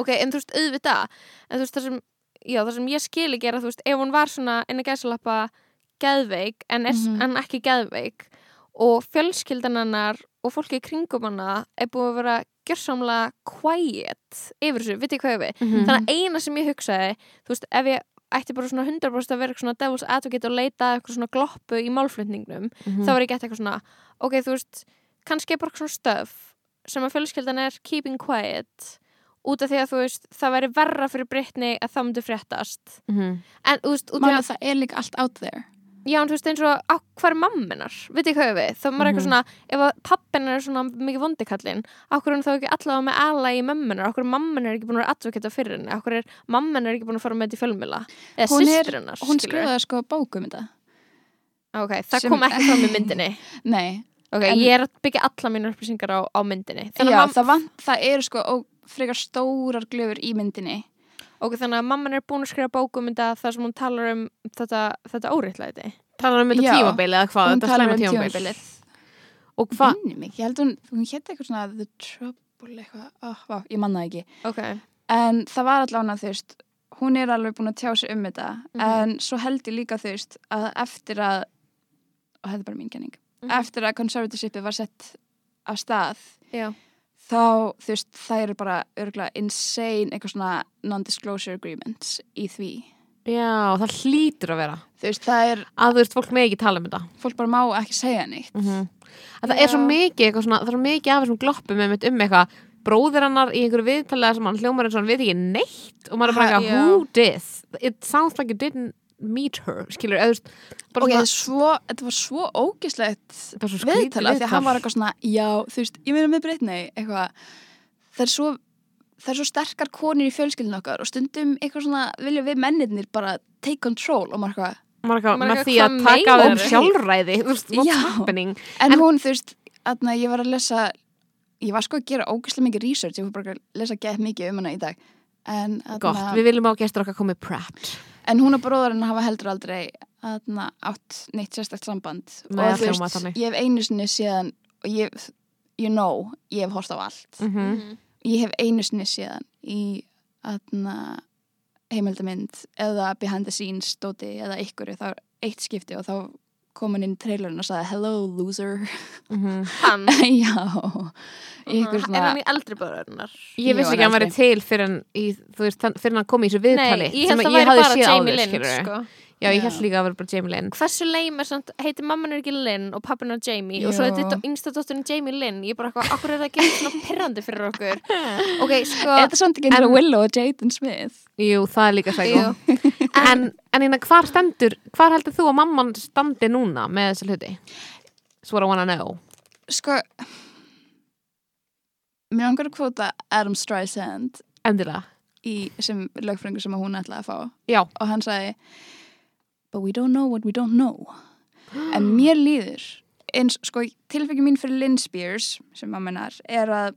ok, en þú veist, auðvitað en þú veist, það sem, já, það sem ég skil ekki er að þú veist, ef hún var svona inn að gæsalappa geðveik, en, er, Mhm. en ekki geðveik og fjölskyldan hennar og fólki í kringum hana er búið að vera gjörsamlega quiet yfir þessu, vitið hvað við Mhm. þannig að eina sem ég hugsaði þú veist, ef ég ætti bara svona 100% að vera svona devil's advocate og leita að eitthvað svona gloppu í málflutningnum Mhm. þá var ég gett eitthvað svona ok, þú veist, kannski er bara svona stöf sem að fjölskyldan er keeping quiet út af því að þú veist það væri verra fyrir Britney að það myndi fréttast Mhm. en þú veist, út af því að það er líka allt out there Já, en þú veist eins og á hvað er mamminar? Veit ég hvað við? Þá er maður Mhm. eitthvað svona, ef að pappin er svona mikið vondikallinn, okkur er þá ekki allavega með ala í mömmunar, okkur er mamminar ekki búin að vera advokata fyrir henni, okkur er mamminar ekki búin að fara með þetta í fjölmila, eða er- hennar, Hún skrifaði sko bókum þetta Ok, það sem- kom ekki fram í myndinni. Nei, Ok, En- ég er að byggja alla mínu upplýsingar á, á myndinni. Þannig já, það, vant, það eru sko ó, frekar stórar glöfur í myndinni okay, þannig að mamman er búin að skrifa bókum þetta þar sem hún talar um þetta, þetta óriðlæti. Talar um þetta Já. tímabili eða hvað, Hún þetta talar slæma um tímabili Tímabilið. Og hvað, ég held hún, hún hétt eitthvað svona The Trouble eitthvað, oh, vá, ég manna það ekki Ok, En það var allavega þú veist, hún er alveg búin að tjá sig um þetta Mhm. en svo held ég líka þú veist að eftir að, og þetta er bara mín kenning, Mhm. eftir að conservatorshipið var sett af stað já. Þá þú veist, það eru bara örgulega insane eitthvað svona non-disclosure agreements í því. já, það hlýtur að vera Þú veist, það er, að þú veist, fólk með ekki tala um þetta fólk bara má ekki segja neitt. mm að það er svo Já. mikið eitthvað svona, það er mikið af þessum gloppum um eitthvað bróðir hennar í einhverju viðtalega sem hann hljómar eins og hann veit ekki neitt og maður er bara eitthvað, já. who did it sounds like you didn't meet her skilur, eða þú veist bara Ok, svona, svo, þetta var svo ógislegt viðtala því að hann var eitthvað svona, já, þú veist, ég meina með Britney, eitthvað, það er svo, það er svo sterkar konir í fjölskyldinu okkar og stundum eitthvað svona, vilja við mennirnir bara take control og maður eitthvað, maður eitthvað, Maður er með því að taka á um sjálfræði þú veist, what's Já. happening? En, En- hún, þú veist, aðna, ég var að lesa, ég var sko að gera ógislega mikið research, ég var bara að lesa gett mikið um hana í dag, en, gott, aðna, við viljum á gestur okkar komið prepped en hún og bróðarinn hafa heldur aldrei, aðna, átt neitt sérstakt samband. Nei, og þú veist, ég hef einu sinni síðan, og ég, you know, ég hef hort á allt. mm ég hef einu sinni síðan í aðna heimildamind eða behind the scenes stóti eða ykkur þá eitt skipti og þá kom hann inn í trailerinn og sagði hello loser -hmm. Hann, já í ykkur er svona hann í eldri börðunar? Ég vissi ekki að hann væri til fyrir hann, í, veist, fyrir hann kom í þessu viðtali Nei, ég sem held að ég það væri hafði bara séð Jamie Lynn, sko. Já, ég Já. held líka að vera bara Jamie Lynn Hversu leim er samt, heitir mamman er ekki Lynn og pappin er Jamie og Jú. svo er þetta yngsta dótturinn Jamie Lynn ég er bara eitthvað, okkur er það ekki svona pirrandi fyrir okkur ok, sko er þetta samt ekki eins og En- Willow og Jaden Smith Jú, það er líka sækó. En, en hérna, hvar stendur hvar heldur þú að mamman standi núna með þessa hluti? That's what I wanna know. Sko mér langar að kvóta Adam Streisand Endilega. í, sem lögfrængur sem hún ætlaði að fá. Já, og hann sagði but we don't know what we don't know. En mér líður eins, sko, tilfengi mín fyrir Lynn Spears sem mamma hennar er að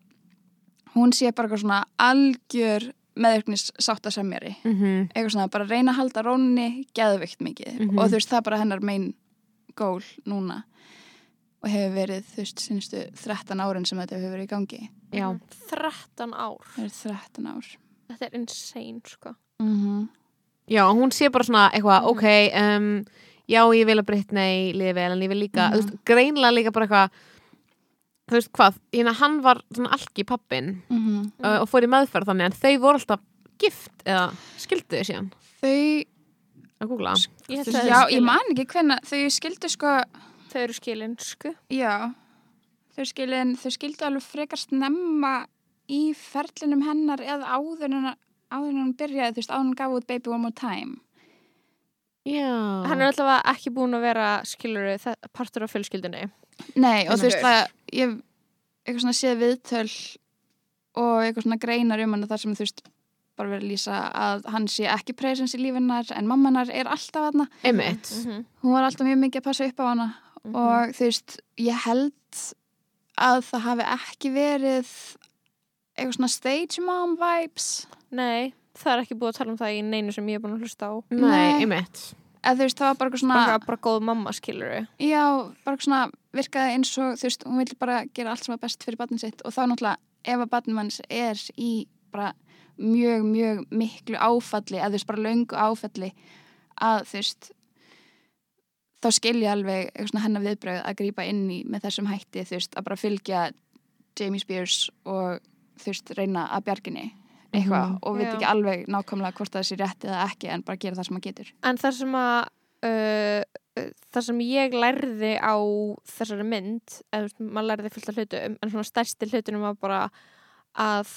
hún sé bara eitthvað svona algjör meðvirknis sáttasemjari mm eitthvað svona bara reyna að halda rónni geðvikt mikið. Mhm. og þú veist það bara hennar main goal núna. Og hefur verið þú veist sinnistu 13 árin sem þetta hefur verið í gangi. Já. 13 ár. Það er 13 ár. Þetta er insane, sko. Mm -hmm. Já, hún sé bara svona eitthvað, Mhm. ok um, Já, ég vil að Britney liði vel en ég vil líka, Mhm. þú veist, greinlega líka bara eitthvað Þú veist hvað, hérna hann var svona alki pappin Mm uh, og fór í meðferð þannig en þau voru alltaf gift eða skildu þau síðan? Þau, að googla. Ég já, að ég man ekki hvenna þau skildu sko þau eru skilin, sko. Já, þau skilin, þau skildu alveg frekar snemma í ferlinum hennar eða áður en áður en hann byrjaði, þú veist, áður en hann gaf út Baby One More Time. Já. Hann er allavega ekki búin að vera skilur partur af fjölskyldinni Nei, og þú veist það, ég eitthvað svona séð viðtöl og eitthvað svona greinar um hann þar sem þú veist bara verið að lýsa að hann sé ekki presens í lífinnar en mammanar er alltaf hana. Einmitt Mhm. Hún var alltaf mjög mikið að passa upp á hana Mhm. og þú veist, ég held að það hafi ekki verið eitthvað svona stage mom vibes nei, það er ekki búið að tala um það í neinu sem ég er búin að hlusta á Nei, Nei. einmitt eða þú veist, það var bara eitthvað svona bara, bara góð mamma, skilur já, bara eitthvað svona virkaði eins og þú veist, hún vil bara gera allt sem er best fyrir barnið sitt og þá náttúrulega ef að barnið manns er í bara mjög, mjög miklu áfalli eða þú veist, bara löngu áfalli að þú veist þá skilja alveg hennar viðbröð að grípa inn í með þessum hætti þú veist, að bara fylgja Jamie Spears og þú veist, reyna að bjarginni eitthvað Mhm. og veit Já. ekki alveg nákvæmlega hvort það sé rétt eða ekki en bara gera það sem maður getur en það sem að uh, það sem ég lærði á þessari mynd eða maður lærði fullt af hlutum en svona stærsti hlutunum var bara að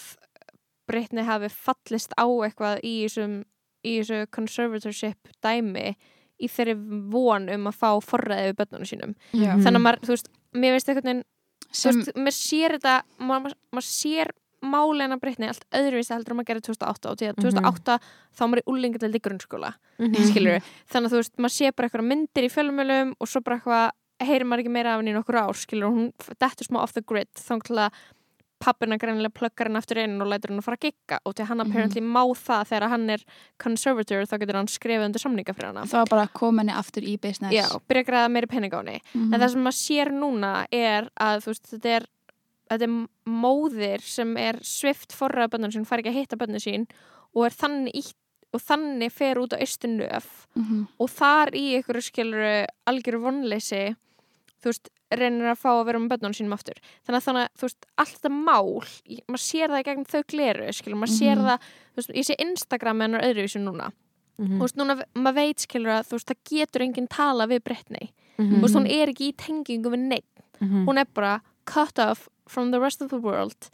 Britney hafi fallist á eitthvað í þessum í þessu conservatorship dæmi í þeirri von um að fá forræði við börnunum sínum. Já. Þannig að maður, þú veist, mér veist þú sem, maður sér þetta maður, maður sér málina breytni allt öðruvísi heldur en maður gerir 2008 og því að Mhm. 2008 þá var maður í úlingadeld í grunnskóla Mhm. skilur þannig að þú veist, maður sé bara eitthvað myndir í fjölumölum og svo bara eitthvað heyrir maður ekki meira af henni í nokkur ár skilur og hún dettur smá off the grid þá til að pappina greinilega pluggar hann aftur inn og lætur hann að fara að gigga og til hann Mhm. apparently má það þegar hann er conservator þá getur hann skrifið undir samninga fyrir það var bara að koma henni aftur í business Já, byrja að græða meiri pening á henni Mhm. en það sem maður sér núna er að veist, þetta er þetta er móðir sem er svift forraða bönnun sín, fær ekki að hitta bönnun sín og er þannig ítt og þannig fer út á austunöf Mhm. og þar í ykkur skilur algjöru vonleysi þú veist, reynir að fá að vera með bönnun sínum aftur þannig að þannig þú veist, allt það mál maður sér það í gegn þau gleru skilur, maður sér Mhm. það, þú veist, ég sé Instagram hennar öðruvísu núna, Mhm. þú veist, núna maður veit skilur að, þú veist, það getur enginn tala við Mhm. þú veist, hún er ekki í tengingu við neitt Mhm. hún er bara cut off from the rest of the world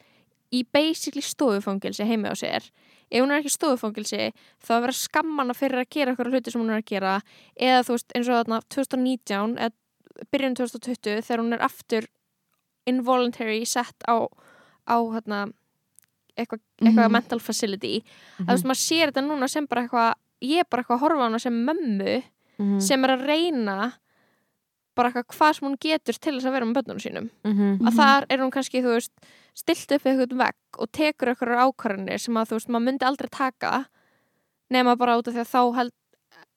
í basically stofufangilsi heimi á sér ef hún er ekki stofufangilsi þá er verið að skamma hana fyrir að gera eitthvað hluti sem hún er að gera eða þú veist eins og þarna 2019 eða byrjun 2020 þegar hún er aftur involuntary sett á, á hérna eitthvað eitthva Mhm. mental facility Mhm. að þú veist maður sér þetta núna sem bara eitthvað ég er bara eitthvað að horfa á hana sem mömmu Mhm. sem er að reyna bara hvað sem hún getur til þess að vera með börnunum sínum Mhm. að þar er hún kannski, þú veist stilt upp eitthvað vegg og tekur eitthvað ákvarðanir sem að þú veist, maður myndi aldrei taka nema bara út af því að þá held,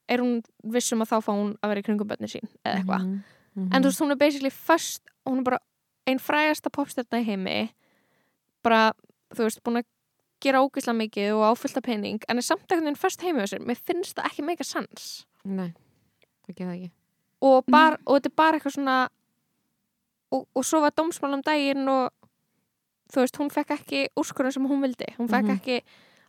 er hún vissum að þá fá hún að vera í kringum börnin sín eða eitthvað, Mhm. Mhm. en þú veist, hún er basically first, hún er bara einn frægasta popstjarna í heimi bara, þú veist, búin að gera ógislega mikið og áfyllta pening en er samt einhvern veginn first heimi á sér mér finnst það ekki meika sans Nei, getur það ekki og, bar, og þetta er bara eitthvað svona og, og svo var dómsmál um daginn og þú veist, hún fekk ekki úrskurinn sem hún vildi hún fekk Mhm. ekki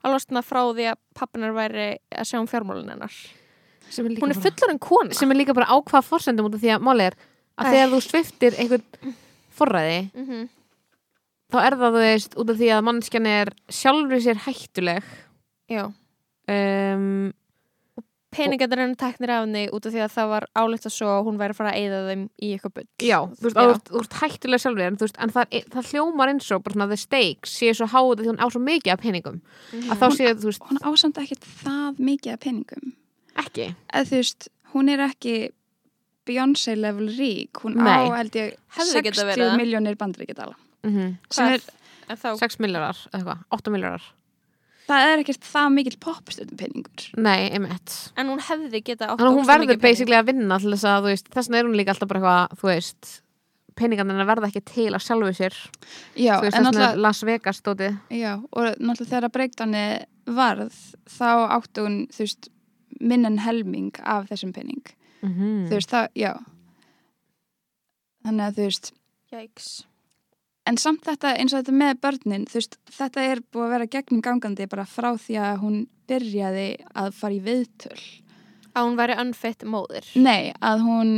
að losna frá því að pappinar væri að sjá um fjármálun hennar er, hún er bara- fullorinn kona sem er líka bara á hvað forsendum út af því að máli er að Æ. þegar þú sviftir einhvern forræði mm -hmm. þá er það þú veist út af því að mannskjan er sjálfur sér hættuleg já um, peningarnir henni teknir af henni út af því að það var álíkt að svo að hún væri að fara að eyða þeim í eitthvað bull. Já, þú veist, Já. að þú ert hættuleg sjálfur en, þú veist, en það, er, það hljómar eins og bara svona the stakes séu svo háð því hún á svo mikið af peningum. Að þá séu þú veist, hún ásamt ekkert það mikið af peningum. Ekki. Eða þú veist, hún er ekki Beyoncé level rík hún Nei. á held ég Hefði getað verið 60 það. miljónir bandaríkjadala. Mm sem er, en þá 6 miljardar, eða eitthvað, 8 miljardar það er ekkert það mikill popstundum peningur nei, einmitt. En hún hefði geta átt þannig að hún verður basically að vinna til þess að, veist, þess vegna er hún líka alltaf bara eitthvað, þú veist peningarnir verða ekki til að sjálfu sér. Já, veist, en náttúrulega Las Vegas stótið já, og náttúrulega þegar breykdani varð þá áttu hún þú veist, minn en helming af þessum pening. Mm þú veist, það, já. Þannig að þú veist Jæks. En samt þetta eins og þetta með börnin þú veist, þetta er búið að vera gegnum gangandi bara frá því að hún byrjaði að fara í viðtöl að hún væri unfit móðir nei, að hún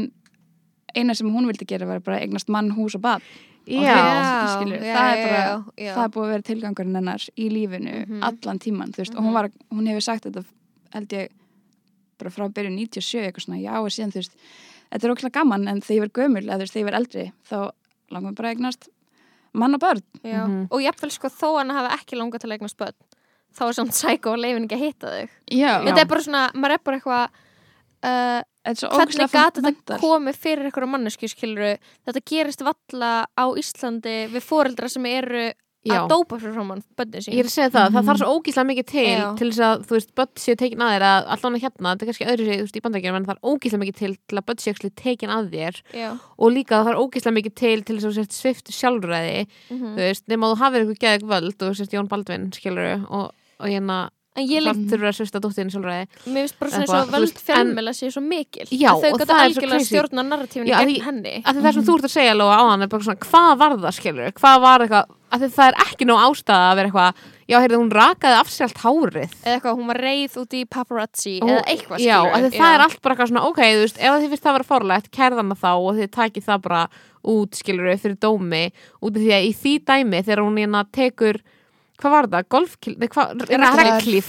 eina sem hún vildi gera var bara eignast mann, hús og bad já, Já. skilur, það er bara- já, já. það er búið að vera tilgangurinn hennar í lífinu Mhm. allan tíman, þú veist, og hún, var, hún hefur sagt þetta held ég bara frá byrju 97 eitthvað svona, já og síðan þú veist þetta er okkur gaman en þegar ég verð gömul eða þú veist, þegar ég verð eldri, þá langar mér bara eignast mann og börn Já. Mhm. og jafnvel sko þó hann hafi ekki langað til að eignast börn þá er samt sækó og leifin ekki að hitta þau já, þetta er bara svona, maður er bara eitthvað uh, er hvernig gata þetta komið fyrir eitthvað mannesku skiluru, þetta gerist valla á Íslandi við foreldra sem eru já. að dópa fyrir framann börnin sín Ég er að segja það, það Mhm. þarf svo ógíslega mikið til Já. til þess að, þú veist, börn séu tekin að þér að allan hérna, þetta er kannski öðru séu, þú veist, í bandaríkjum en það er ógíslega mikið til til að börn séu tekin að þér Já. og líka það er ógíslega mikið til til þess að þú sért svift sjálfræði, Mhm. þú veist, nema þú hafir eitthvað geðið völd og þú sért Jón Baldvin, skilur og, og hérna, en ég líka, það þurfur að svifta dóttin sjálfræði mér finnst bara svona svo völd fjölmjöla séu svo mikil Já, að þau og geta það er svo algjörlega stjórna narratífinu gegn henni að það sem þú ert að segja Lóa áðan er bara svona, hvað var það skilur hvað var eitthvað, að það er ekki nóg ástæða að vera eitthvað, já, heyrðu, hún rakaði af sér allt hárið eða eitthvað, hún var reið út í paparazzi Og- eða eitthvað já, skilurðu. að því það er allt bara eitthvað svona, ok, þú veist, ef þið finnst það að vera fórlægt, kærðan það þá og þið takið það bara út, skilur fyrir dómi, út af því að í því dæmi þegar hún hérna tekur hvað var það, golfkil nei, hvað, Regnhlíf.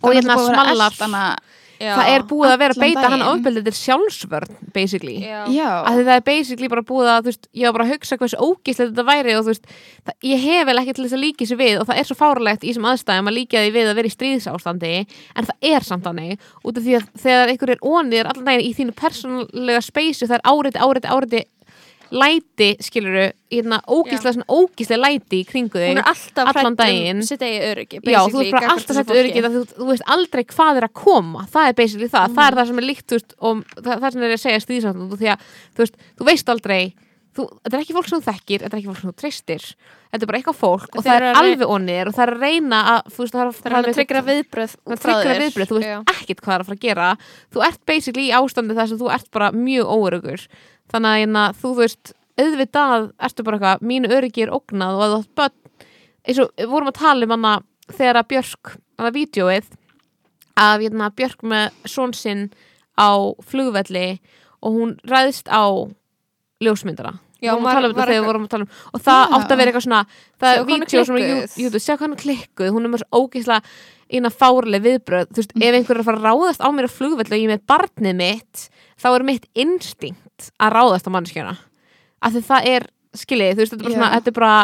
Og hérna var smallar. Já. það er búið að vera að beita hann daginn. ofbeldið til sjálfsvörn basically Já. Að það er basically bara búið að þú veist, ég var bara að hugsa hversu ógíslegt þetta væri og þú veist, það, ég hef vel ekki til þess að líka þessu við og það er svo fárlegt í þessum aðstæðum að líka því við að vera í stríðsástandi en það er samt hannig út af því að þegar einhver er onir allan daginn í þínu persónulega speysu það er áriti, áriti, áriti læti, skiluru, hérna ógíslega svona ógíslega læti í kringu hún þig er alltaf allan hrædd daginn. um sitt eigi öryggi Já, þú ert bara alltaf öryggið að þú, þú veist aldrei hvað er að koma. Það er basically það, það er það sem er líkt þú veist, og það, það sem er að segja stríðsáttund því að þú veist, þú veist aldrei þú, þetta er ekki fólk sem þú þekkir, þetta er ekki fólk sem þú treystir. Þetta er bara eitthvað fólk og það er alveg onir og það er að reyna að þú veist, það er, það er að tryggra viðbröð það er þú veist Já. ekkert hvað er að fara að gera. Þú ert basically í ástandi þar sem þú ert bara mjög óörugur þannig að hérna, þú, veist auðvitað ertu bara eitthvað, mínu öryggi er ógnað og að þú átt vorum að tala um hana þegar að Björk, hana vídjóið að hérna, Björk með són sinn á flugvelli og hún ræðist á ljósmyndara Já, að var- um var við eitthvað- að um og það Já. átti að vera eitthvað svona það er vídeo sem að YouTube, sjá hvað hann klikkuð hún er svo ógeðslega eina fárlega viðbröð þú veist, Mm. ef einhver er að fara að ráðast á mér á flugvell og ég er með barnið mitt þá er mitt instinkt að ráðast á mannskjöna af því það er, skiljið, þú veist, þetta er bara, svona, þetta er bara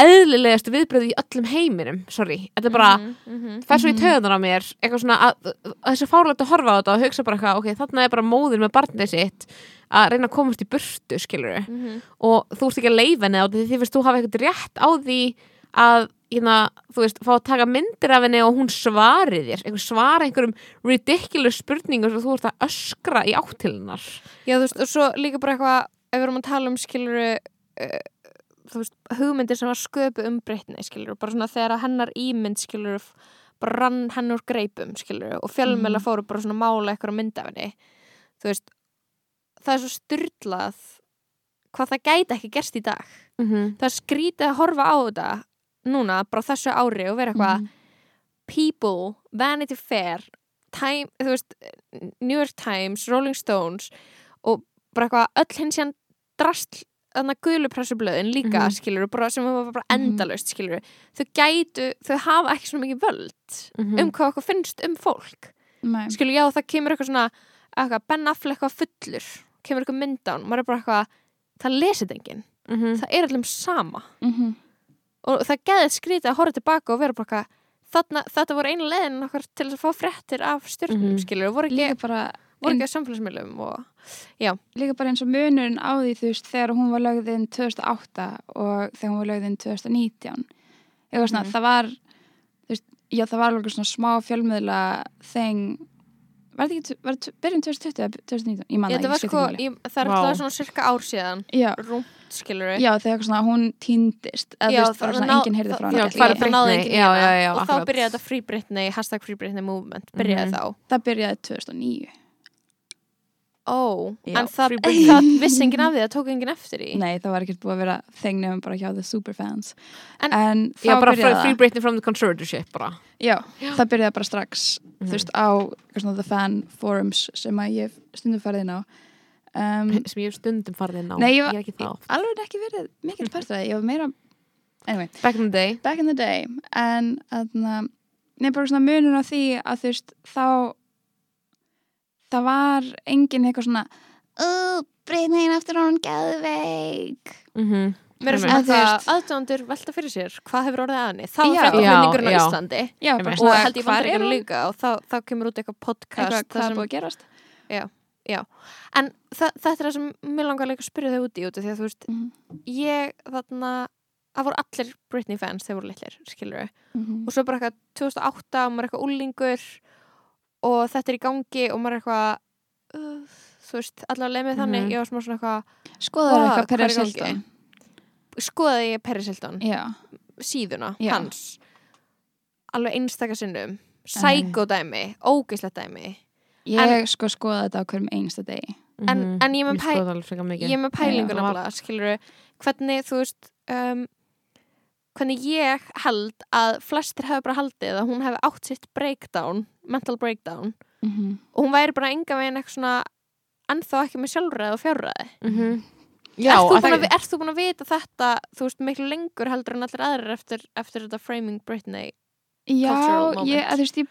eðlilegastu viðbröð í öllum heiminum sorry, þetta er bara Mhm, mhm. fer svo í töðunar á mér eitthvað svona að, að þessi fárlegt að horfa á þetta og hugsa bara eitthvað, ok, þarna er bara móðir með barnið sitt að reyna að komast í burtu skilur Mhm. og þú ert ekki að leifa henni á því því finnst þú hafa eitthvað rétt á því að hérna, þú veist, fá að taka myndir af henni og hún svari þér einhver svara einhverjum ridiculous spurningum sem þú ert að öskra í áttilinnar Já, þú veist, og svo líka bara eitthvað ef við erum að tala um skiluru uh, þú veist, hugmyndir sem var sköpu um breytni, skiluru, bara svona þegar að hennar ímynd, skiluru, bara rann henn úr greipum, skiluru, og fjölmjöla Mhm. fóru bara svona að mála eitthvað mynd af henni þú veist það er svo styrlað hvað það gæti ekki gerst í dag mm -hmm. það skrítið að horfa á þetta núna, bara þessu ári og vera eitthvað Mhm. People, Vanity Fair Time, þú veist New York Times, Rolling Stones og bara eitthvað öll hins síðan drast þannig að gulupressublöðin líka, Mhm. skilur bara, sem var bara Mhm. endalaust, skilur þau gætu, þau hafa ekki svona mikið völd Mhm. um hvað okkur finnst um fólk Nei. skilur, já, það kemur eitthvað svona eitthvað, Ben Affleck eitthvað fullur kemur eitthvað mynd á hann, maður er bara eitthvað það lesið enginn, Mhm. það er allum sama Mhm. Og það geðið skrítið að horfa tilbaka og vera bara eitthvað þarna, þetta voru einu leiðin okkar til að fá fréttir af stjórnum, Mhm. skilur, og voru ekki, bara voru ekki á samfélagsmiðlum og líka bara eins og munurinn á því þú veist þegar hún var lögð inn 2008 og þegar hún var lögð inn 2019 eitthvað svona, Mhm. það var þú veist, já það var alveg svona smá fjölmiðla þeng var þetta ekki, var þetta byrjun 2020 eða 2019, ég man ég, ekki máli. ég, það er alltaf svona cirka ár síðan. Já, rúmt, skilur já þegar eitthvað svona hún týndist. Eða þú veist, það var það svona ná- enginn heyrði frá það- hann er það náði Britney? enginn já, og þá akkurat. byrjaði þetta Free Britney, hashtag Free Britney Movement. Byrjaði Mhm. þá. Það byrjaði 2009 ó, en það, Free Britney. það vissi enginn af því, það tók enginn eftir í nei það var ekkert búið að vera þeng nefnum bara hjá the superfans. En- en þá byrjaði free, free Britney from the conservatorship bara. Já, það byrjaði bara strax Mhm. þú veist á að ég um, sem ég hef stundum farið inn á. Nei, ég var- er ekki það oft. alveg ekki verið mikill partur af því, ég var meira anyway, back in the day. Back in the day. En aðna, nefnir bara svona munur á því að þú veist þá það var engin eitthvað svona uh, breytnin eftir hún geðveik. Mm -hmm. mér er svona veist- það aðdóndur velta fyrir sér hvað hefur orðið að henni, þá var Já. fréttaflutningurinn á Já, já. Íslandi Já, og held ég er bandaríkjunum hún? líka og þá, þá kemur út eitthvað podcast Eitthvað, þar hvað er sem- búið að gerast en þa þetta er það sem mér langar líka að spyrja þau út í út því að þú veist, Mhm. ég þarna það voru allir Britney fans þegar voru litlir skilur Mhm. og svo bara eitthvað 2008 og maður er eitthvað úlingur og þetta er í gangi og maður er eitthvað uh, þú veist, allavega leið með þannig. Mhm. ég var smá svona eitthvað, skoðaðu Vá, eitthvað er gangi? Hilton? Skoðaði ég Paris Hilton? Já, síðuna Já. hans. Alveg einstaka sinnum. Sækódæmi, ógislegt dæmi ég sko skoða þetta á hverjum einsta degi. En- en ég með pæ- skoða alveg frekar mikið. ég er með pælingu Já. nefnilega, skilur hvernig þú veist um, hvernig ég held að flestir hefur bara haldið að hún hefði átt sitt breakdown, mental breakdown. Mm -hmm. og hún væri bara enga veginn eitthvað svona ennþá ekki með sjálfræði og fjárræði. Mhm. Já, ert, þú að búin að, ert þú búin að vita þetta þú veist miklu lengur heldur en allir aðrir eftir, eftir þetta Framing Britney Já, ég, þú veist, ég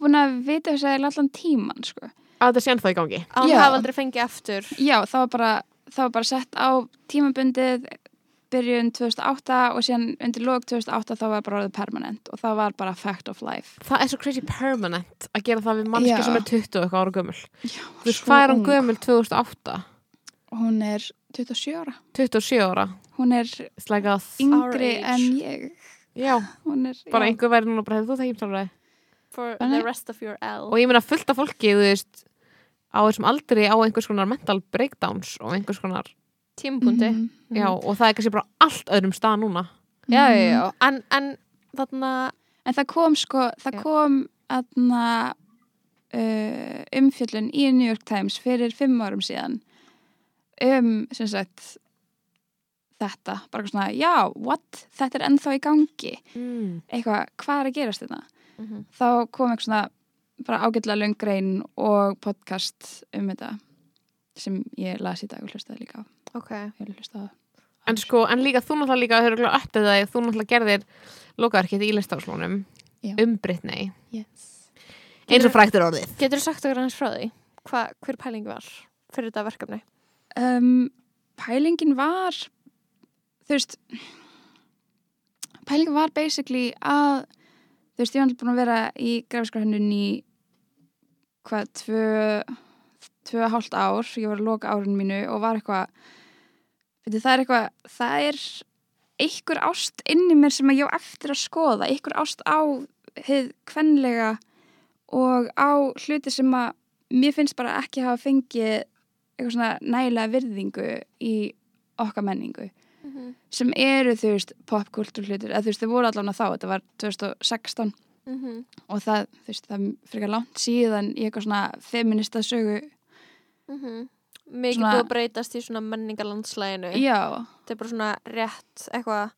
búin að vita þess að allan tíman, sko. að þetta sé ennþá í gangi að Já. hafa aldrei fengið eftir Já, það var bara, það var bara sett á tímabundið byrjun 2008 og síðan undir lók 2008 þá var bara orðið permanent og það var bara fact of life. Það er svo crazy permanent að gera það við mannski Já. sem er 20 og eitthvað ára gömul Já, hvað er hún gömul 2008? Hún er 27 ára. 27 ára Hún er yngri en ég. Já, Hún er, bara já. einhver verður núna bara hefur þú það heimsálfræði for the rest of your L og ég meina fullt af fólki, þú veist á þessum aldri á einhvers konar mental breakdowns og einhvers konar, tímapunkti Mhm. já, og það er kannski bara allt öðrum stað núna já, já, Mhm. já, en, en þarna En það kom sko, það Já. kom aðna uh, umfjöllun í New York Times fyrir fimm árum síðan um, sem sagt þetta, bara eitthvað svona, já, what? Þetta er ennþá í gangi mm. eitthvað, hvað er að gerast þetta? Mhm. Þá kom eitthvað svona bara ágætlega löng grein og podcast um þetta sem ég las í dag og hlustaði líka á. Ok, ég hlustaði á en sko, en líka þú náttúrulega líka þau eru glæð upp það, þú náttúrulega gerðir lokaverkið í listafslónum Já. um Britney. Yes. eins og fræktur orðið. getur þú sagt okkur hans frá því? Hva, hver pæling var fyrir þetta verkefni? Um, pælingin var þú veist pælingin var basically að þú veist, ég var búin að vera í grafiskrahönnun í hvað, tvö tvö að hálft ár, ég var að loka árun mínu og var eitthvað það er eitthvað, það er einhver ást inni mér sem ég á eftir að skoða, einhver ást á heið kvenlega og á hluti sem að mér finnst bara ekki hafa fengið eitthvað svona nægilega virðingu í okkar menningu Mhm. sem eru þú veist popkultúr hlutir, eða þú veist þau voru allan að þá þetta var 2016 Mhm. og það, þú veist, það frekar langt síðan í eitthvað svona feminista sögu Mhm. mikið Svona- búið að breytast í svona menningarlandslæginu já, þetta er bara svona rétt eitthvað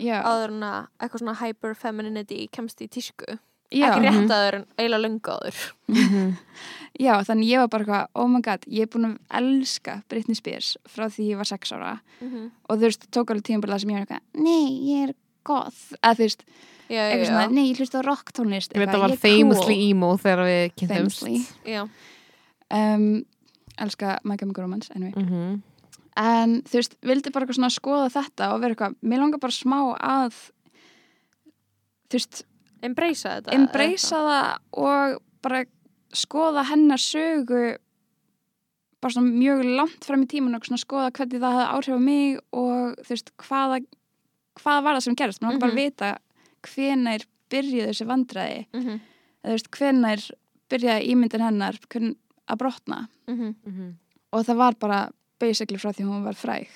áður en að eitthvað svona hyper femininity kemst í tísku já, ekki rétt Mhm. en eiginlega löngu áður já þannig ég var bara eitthvað, oh my god ég er búin að elska Britney Spears frá því ég var sex ára Mhm. og þú veist, tók alveg tímabila sem ég var eitthvað nei, ég er goth, eða þú veist já, já, eitthvað svona, nei, ég hlusta á rocktónlist ég veit eitthvað, það var ég er famously cool. emo þegar við kynntumst famously um, elska My Chemical Romance anyway. Mhm. en þú veist, vildi bara eitthvað svona skoða þetta og vera eitthvað, mér langar bara smá að þú veist, embracea þetta embracea það og bara skoða hennar sögu bara svona mjög langt fram í tíman og svona skoða hvernig það hafði áhrif á mig og þú veist, hvaða hvað var það sem gerist, mér langar bara að vita hvenær byrjuði þessi vandræði. Mm -hmm. eða þú veist, hvenær byrjaði ímyndin hennar að brotna? Mhm. og það var bara basically frá því hún var fræg.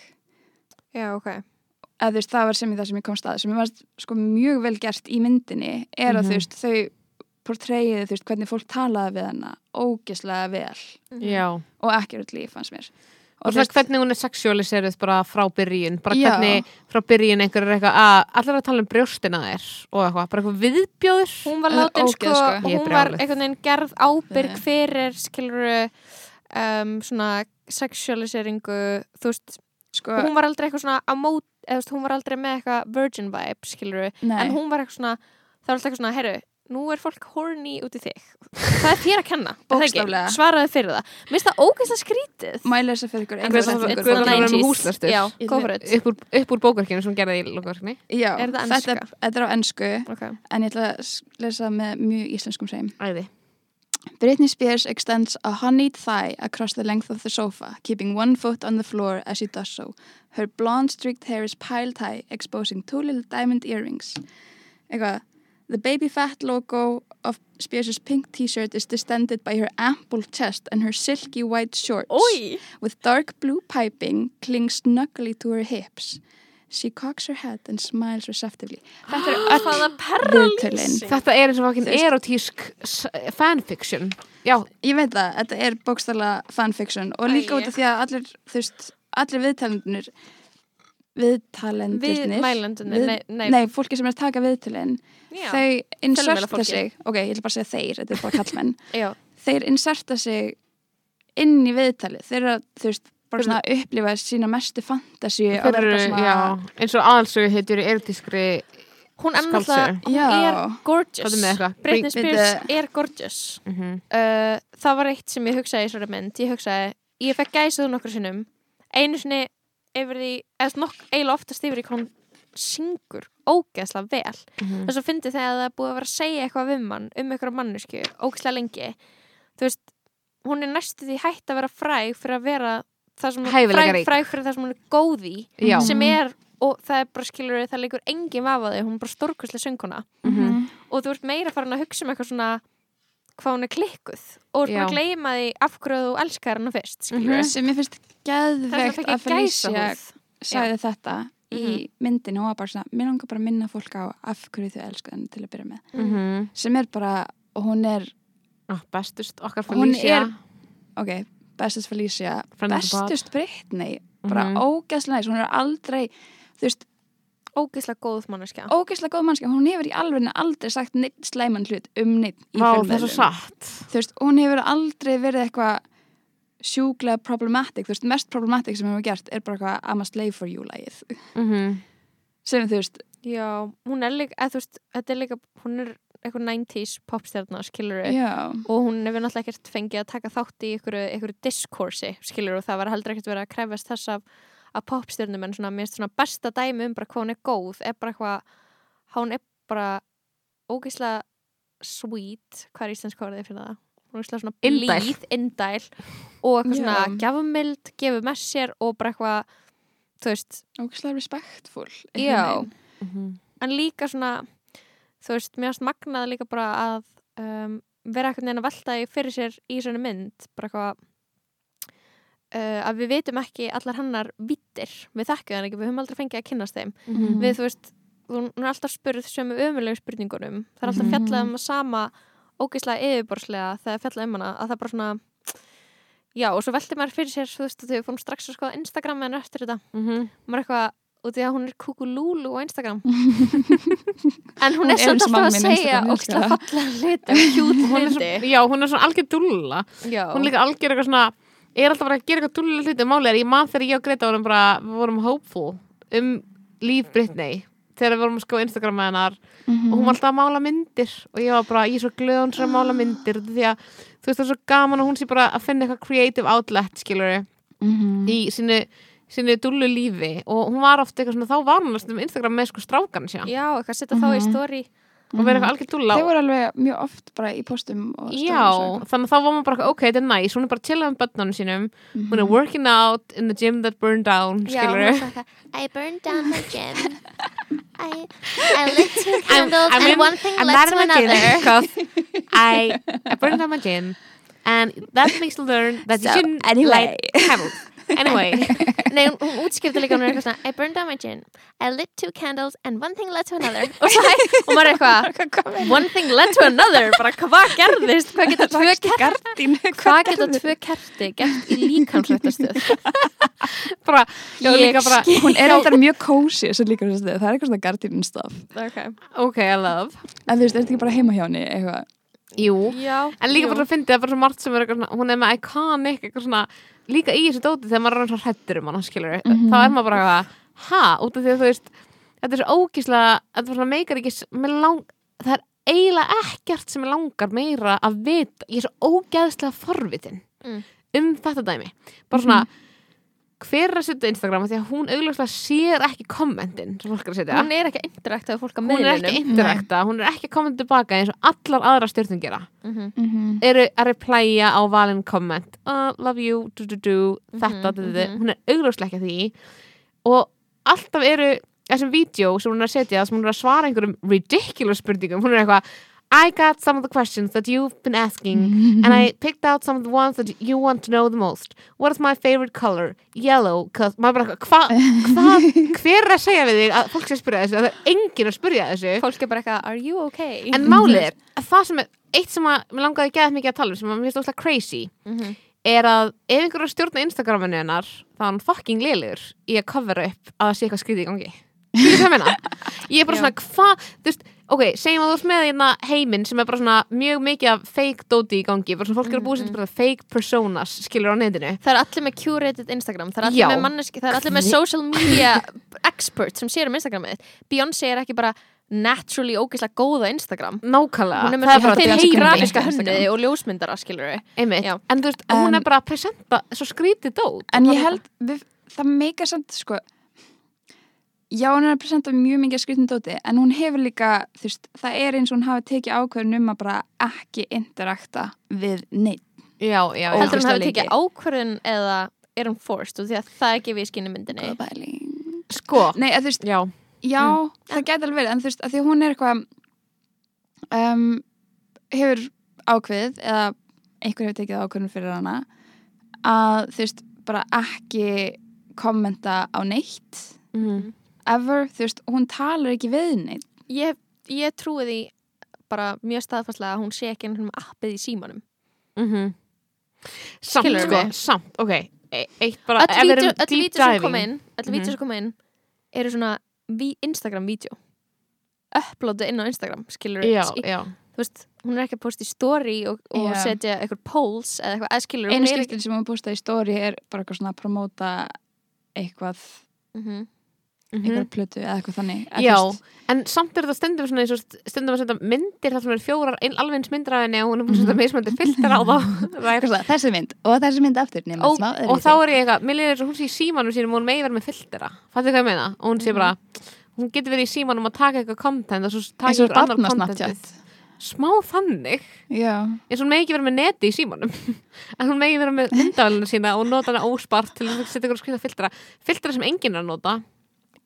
Já, ok eða þú veist, það var sem í það sem ég kom stað sem ég var sko mjög vel gert í myndinni er að Mhm. þú veist, þau portreyið, þú veist, hvernig fólk talaði við hana ógislega vel Mhm. já og accurate líf fannst mér og þú það hvernig hún er sexualiseruð bara frá byrjun bara Já. hvernig frá byrjun einhver er eitthvað að allir að tala um brjóstina þér og eitthvað, bara eitthvað viðbjóður hún var látin sko, sko. Er hún var einhvern veginn gerð ábyrg Nei. fyrir skiluru um, svona sexualiseringu þú veist, sko, hún var aldrei eitthvað svona á mót, veist, hún var aldrei með eitthvað virgin vibe, skiluru nei, en hún var eitthvað svona, það var alltaf eitthvað svona herru, nú er fólk horny út í þig það er þér að kenna? Bókstaflega. svaraði fyrir það, mér finnst það ógeðslega skrítið má ég lesa fyrir ykkur En einhver veist það- setningu? Guð var að vera með 90s. húslestur. já, Ég go ætla- for it upp úr, upp úr bókarkinu sem gerði í Er þetta er á ennsku okay. en ég ætla að lesa með mjög íslenskum æði Britney Spears extends a honeyed thigh across the length of the sofa, keeping one foot on the floor as she does so. Her blonde streaked hair is piled high, exposing two little diamond earrings. Eitthvað, the baby fat logo of Spears' pink t-shirt is distended by her ample chest and her silky white shorts, Ói, with dark blue piping cling snugly to her hips. She cocks her head and smiles receptively. Þetta er öll hvaða perralýsing. viðtölin. þetta er eins og fokkin Þú veist- erotísk fanfiction. Já, Ég veit það, þetta er bókstala fanfiction og líka Æi. út af því að allir, þú veist, allir viðtalendunir, viðtalendurnir, við mælendunir, Við- nei, nei, nei, fólki sem er að taka viðtölin, já, þau inserta sig, ok, ég ætla bara að segja þeir, þetta er bara kallmenn, já, þeir inserta sig inn í viðtalið, þeir eru að, þú veist, bara svona að upplifa sína mestu svona já, eins og aðalsögu heitur í erotískri hún er náttúrulega, hún Já. er gorgeous er? Britney Spears er gorgeous mm -hmm. uh, það var eitt sem ég hugsaði í þessari mynd ég hugsaði, ég fekk gæsað hún okkur sinnum einu sinni yfir því eða nokk, eiginlega oftast yfir því hvað hún syngur ógeðslega vel Mhm. þess að fyndi þegar það er búið að vera að segja eitthvað við mann um eitthvað mannesku, ógeðslega lengi þú veist, hún er næstu því hætt að vera fræg fyrir að vera það sem hún fræg, Hæfileikarík. fræg fyrir það sem hún er góð í Já. sem er, og það er bara skilur það leikur engin vafaði, hún er bara stórkustlega sönguna Mhm. og þú ert meira farin að hugsa um eitthvað svona hvað hún er klikkuð og þú ert Já. bara að gleyma því af hverju þú elskar hana fyrst skilur Mhm. sem ég finnst er það að Felicia sagði þetta í myndinu og var bara svona, mér langar bara að minna fólk á af hverju þau elska henni til að byrja með Mhm. sem er bara, og hún er Ah, bestust okkar Hún Felicia er- ok, bestust Felicia bestust Britney. Bara Mhm. ógeðslega næs, hún er aldrei þú veist, ógeðslega góð manneskja. ógeðslega góð mannskja hún hefur í alveg aldrei sagt neitt slæman hlut um neitt í er satt. Þú veist, hún hefur aldrei verið eitthvað sjúklega problematic, þú veist, mest problematic sem hefur gert er bara eitthvað I'm a slave for you lagið, Mhm. sem þú veist já, hún er líka, eða þú veist þetta er líka, hún er eitthvað 90s popstjarnar skilur já, og hún hefur náttúrulega ekkert fengið að taka þátt í einhverju, diskursi skilur og það var heldur ekkert verið að krefast þess af, af popstjörnum en svona, mér finnst svona besta dæmi um bara hvað hún er góð er bara eitthvað, hún er bara ógeðslega sweet, hvað er íslensk orðið fyrir það? Hún er ógeðslega svona blíð, indæl og eitthvað svona Já. gjafumild, gefur með sér og bara eitthvað, þú veist ógeðslega respectful einhvern Já. veginn. Mhm. en líka svona þú veist, mér finnst magnað líka bara að um, vera eitthvað neina að velta í fyrir sér í svona mynd bara eitthvað uh, að við veitum ekki allar hennar vittir, við þekkjum hann ekki við höfum aldrei fengið að kynnast þeim Mhm. við þú veist, hún er alltaf spurð sömu ömulegu spurningunum, það er alltaf Mhm. fjallað um sama ógeðslega yfirborslega þegar fjallað um hana, að það er bara svona já, og svo velti maður fyrir sér þú veist, þau fórum strax að skoða Instagram en eftir þetta Mhm. maður er eitthvað út í að hún er kúkulúlu á Instagram. En hún Hún er eins alltaf og að segja það. fallega hluti og Hún hún er svona algjör dúlla. Já, hún er líka algjör eitthvað svona er alltaf að gera eitthvað dúllega hluti. Málið er ég man þegar ég og Greta vorum bara vorum hopeful um líf Britney þegar við vorum að sko Instagram með hennar. Mhm. og hún var alltaf að mála myndir. Og ég var bara, ég er svo glöð hún svo að mála myndir. Því að þú veist það er svo gaman og hún sé bara að finna eitthvað creative outlet skilur Mhm. í sínu, sínu dúllu lífi og hún var ofta eitthvað svona, þá var hún um Instagram með sko strákan sér já, eitthvað setja þá í Mhm. story. Og verið eitthvað algjör dúlla Þau voru alveg mjög oft bara í postum og Já, stories og þannig að þá var maður bara, ok, þetta er næs hún er bara að chilla um börnunum sínum. Eitthvað. hún er working out in the gym that burned down já, skilur hún er svona I burned down my gym. I, I lit two candles and one thing led to another. because I, I burned down my gym and that makes you learn that So, you shouldn't anyway. light candles anyway. Nei, hún, hún útskipta líka hún er eitthvað svona I burned down my gym I lit two candles and one thing led to another. Og, svo, og maður er eitthvað one thing led to another. Bara hvað gerðist? Hvað geta tvö kerti hvað geta tvö kerti gert í líkamsrættastöð bara, já, Ég líka bara Hún er eitthvað mjög kósi þessu líka þessu Það er eitthvað svona gardínin staf okay. ok, I love. En þú veist, er þetta ekki bara heima hjá henni eitthvað? Jú, já, en líka jú. bara að fyndi það bara svo margt sem er eitthvað svona, hún er með iconic eitthvað svona, líka í þessu dóti þegar maður er svona hrættur um hana, skilur Mhm. þá er maður bara eitthvað, ha, út af því að þú veist þetta er svo ógíslega, þetta meikar ekki, lang, það er eiginlega ekkert sem mig langar meira að vita, ég er svo ógeðslega forvitin Mm. um þetta dæmi. Bara svona, hver er að setja á Instagram af því að hún augljóslega sér ekki kommentin sem fólk er að setja hún er ekki fólk á hún er ekki miðlunum interakta, hún er ekki að kommenta tilbaka eins og allar aðra stjórnum gera Mhm. Mhm. eru að replæja á valin komment uh, love you, du, du, du, þetta, du, du. mhm. hún er augljóslega ekki að því og alltaf eru þessum vídeo sem hún er að setja sem hún er að svara einhverjum ridiculous spurningum hún er eitthvað I got some of the questions that you've been asking and I picked out some of the ones that you want to know the most what is my favorite color? Yellow cause maður bara, hvað, hva, hver er að segja við þig að fólk sé að spyrja þessu, að það er enginn að spyrja þessu fólk er bara eitthvað, are you okay? en málið er að það sem er eitt sem að mér langaði að mikið að tala um sem að mér finnst óslega crazy Mhm. er að ef einhver er að stjórna Instagraminu hennar þá er hann fucking lélegur í að covera upp að það sé eitthvað skrítið í gangi Þú veist hvað ég meina? Ég er bara svona, hvað, þú veist ok, segjum að þú með hérna heiminn sem er bara svona mjög mikið af fake dóti í gangi, bara svona fólk er að búið sér bara fake personas, skilur á netinu. Það er allir með curated Instagram Það er allir Já. með manneski Það er allir með social media expert sem sér um Instagramið. Beyoncé er ekki bara naturally ógeðslega góða Instagram. Nákvæmlega, Hún er það með er bara grafiska hönniði og ljósmyndara skilur við einmitt, Já. en þú veist, hún er bara að presenta svo skrítið dót. En ég það- held, við, það meikar samt, sko, já, hún er að presenta mjög mikið skrifnum dóti, en hún hefur líka, þú veist, það er eins og hún hafi tekið ákveðin um að bara ekki interakta við neitt. já, já, já. Heldur hún hafi tekið ákvörðun eða er hún forced og því að það er ekki við skynni myndinni Góða pæling. sko, Nei, að veist, já, já, Mm. það gæti alveg verið, en þú veist, að því hún er eitthvað, um, hefur ákveðið, eða einhver hefur tekið ákveðin fyrir hana, að þú veist, bara ekki kommenta á neitt, mhm ever, þú veist, hún talar ekki við neitt. ég, ég trúi því bara mjög staðfastlega að hún sé ekki einhvern appið í símanum. Mhm. Samt, Skilurðu sko, mig? samt, ok. E- eitt bara, öll ef við erum öll deep diving kom inn öll Mhm. vídeo sem kom inn eru svona vi- Instagram-vídeó uploadu inn á Instagram skilur já, já, þú veist, hún er ekki að posta í story og, og setja eitthvað polls eða eitthvað, eða skilur Einu skiptin sem hún postaði í story er bara eitthvað svona að promóta eitthvað, Mhm. mhm eitthvað plötu eða eitthvað þannig. Já, veist, en samt er þetta stundum svona eins og stundum að setja myndir þar sem eru fjórar alveg eins henni og hún er búin að setja mismöndi filter á þá. Það er- svona, þessi mynd og þessi mynd aftur nema og, smá og þá er ég eitthvað, mér liður eins og hún sé símanum sínum og hún megi verið með filtera. Fattu hvað ég meina? og hún sé bara, hún getur verið í símanum að taka eitthvað content og svo eitthvað annar content smá þannig. Eins og hún megi ekki verið með neti í símanum. En hún megi verið með myndavælinu sína og nota hana óspart til að setja ykkur skrifa filtera filtera sem enginn er að nota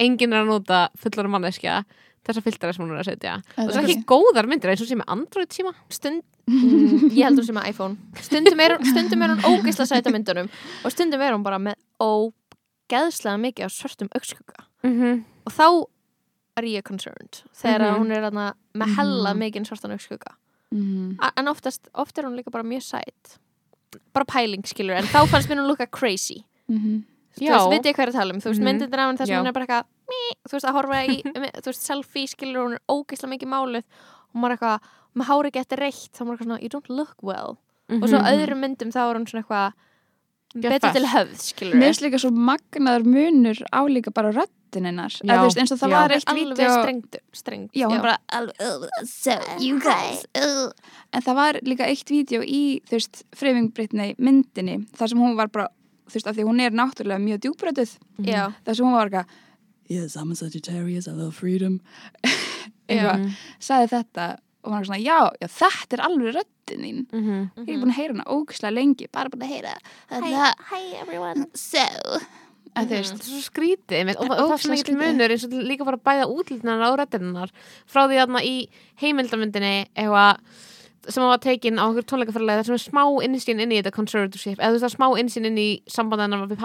enginn er að nota fullar manneskja þessa filtera sem hún er að setja. Og það er ekki góðar myndir eins og sem með Android síma. Stund mm, ég heldur sem með iPhone. Stundum er, stundum er hún ógeðslega sæta myndunum og stundum er hún bara með ógeðslega mikið á svörtum augskugga. Mm -hmm. og þá er ég concerned þegar Mhm. hún er þarna með hella Mhm. mikið svartan augskugga. Mm. A- en oftast, oft er hún líka bara mjög sæt. Bara pæling skilur en þá fannst mér hún lukka crazy. Mm þú veist, veit ég hvað er að tala um þú veist, Mhm. myndir af henni þess Já. að hún er bara eitthvað þú veist, að horfa í, þú veist, selfie skilur hún er ógeðslega mikið máluð og maður er eitthvað, með hári getur reitt þá er maður eitthvað svona, you don't look well og svo Mhm. öðrum myndum þá er hún svona eitthvað betur til höfð, skilur Mér finnst líka svo magnaður munur á líka bara röddin hennar Já, eins og það já. var eitt alveg vídeo strengd, strengd Já, hún bara alveg, uh, so you guys uh. En það var líka eitt vídeo í, þú veist, Freyfingbrytni myndinni þar sem hún var bara, þú veist, af því hún er náttúrulega mjög djúbrötuð já, þar sem hún var eitthvað Yes, I'm a Sagittarius, I love freedom. Eitthvað, Mhm. sagði þetta og hún var svona, já, já, þetta er alveg röddin þín. Mhm. Ég er búin að heyra hana ógislega lengi bara búin að heyra þetta. hi everyone. So. Að þú Það veist er svo skrítið einmitt, og Það er það er svo ógeðslega mikið skrítið. munur eins og líka bara bæða útlýtnar á röddinar frá því þarna í heimildamyndinni eitthvað sem var tekin á okkur tónleikaferðlega það sem er smá innsýn inn í þetta conservatorship. Eða þú veist það er smá innsýn inn í sambandennar við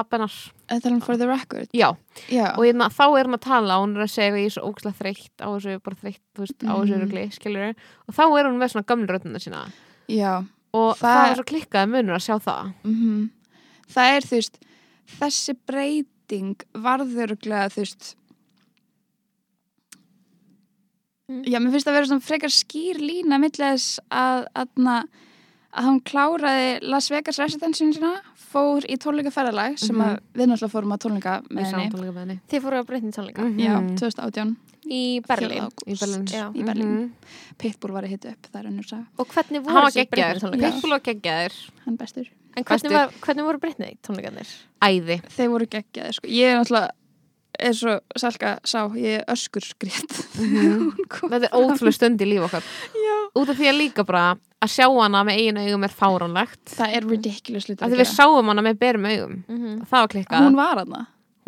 hann record? Já, Já, og hérna, þá er hún að tala og hún er að segja að ég er svo ógæslega þreytt á þessu bara þreytt, þú veist, á þessu Mhm. skilur og þá er hún með svona gömlu röddina sína. Já. Og það, Það- er svo klikkaði munur að sjá það. Mm Það er, þú veist þessi breyting varðuruglega, þú veist Mm. Já, mér finnst að vera svona frekar skýr lína milli þess að, að, að hún kláraði Las Vegas residensin sína fór í tónleika ferðalag sem Mhm. að við náttúrulega fórum að tónleika með henni. þið fóru að breytni tónleika? Já, Mhm. 2018 í Berlín. Í Berlín. Já. í Berlín. Mhm. Pitbull var að hita upp, það önnur saga. Og hvernig voru þessi geggjaður, breytni tónleika Pitbull var geggjaður. Hann bestur. En hvernig, var, hvernig voru breytni tónleikanir æði. Þeir voru geggjaðir, sko. Ég er náttúrulega eins og Salka sá, ég er öskur skrét. Mhm. þetta er ótrúlega stund í líf okkar. Já. út af því að líka bara að sjá hana með eigin augum er fáránlegt. Það er ridiculous af að því við sáum hana með berum augum. Mm það var klikkað, Hún hún, var aðna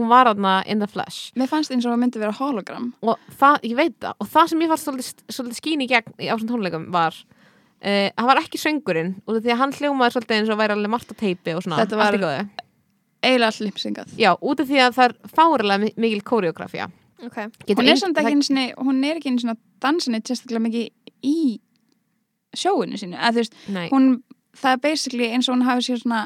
var hana in the flesh. Mér fannst eins og það myndi vera hologram. Og það, ég veit það. Og það sem ég fannst svolítið, svolítið skín í gegn í ásum tónleikum var uh, hann var ekki söngurinn af því að hann hljómaði svolítið eins og væri alveg margt á teipi og svona, Þetta var- Eiginlega all lipsingað já, út af því að það er fárilega mi- mikil koreografía ok, Hún er samt ekki einu sinni, hún er ekki einu sinni að dansa neitt sérstaklega mikið í sjóinu sínu. Að þú veist, hún, það er basically eins og hún hafi sér svona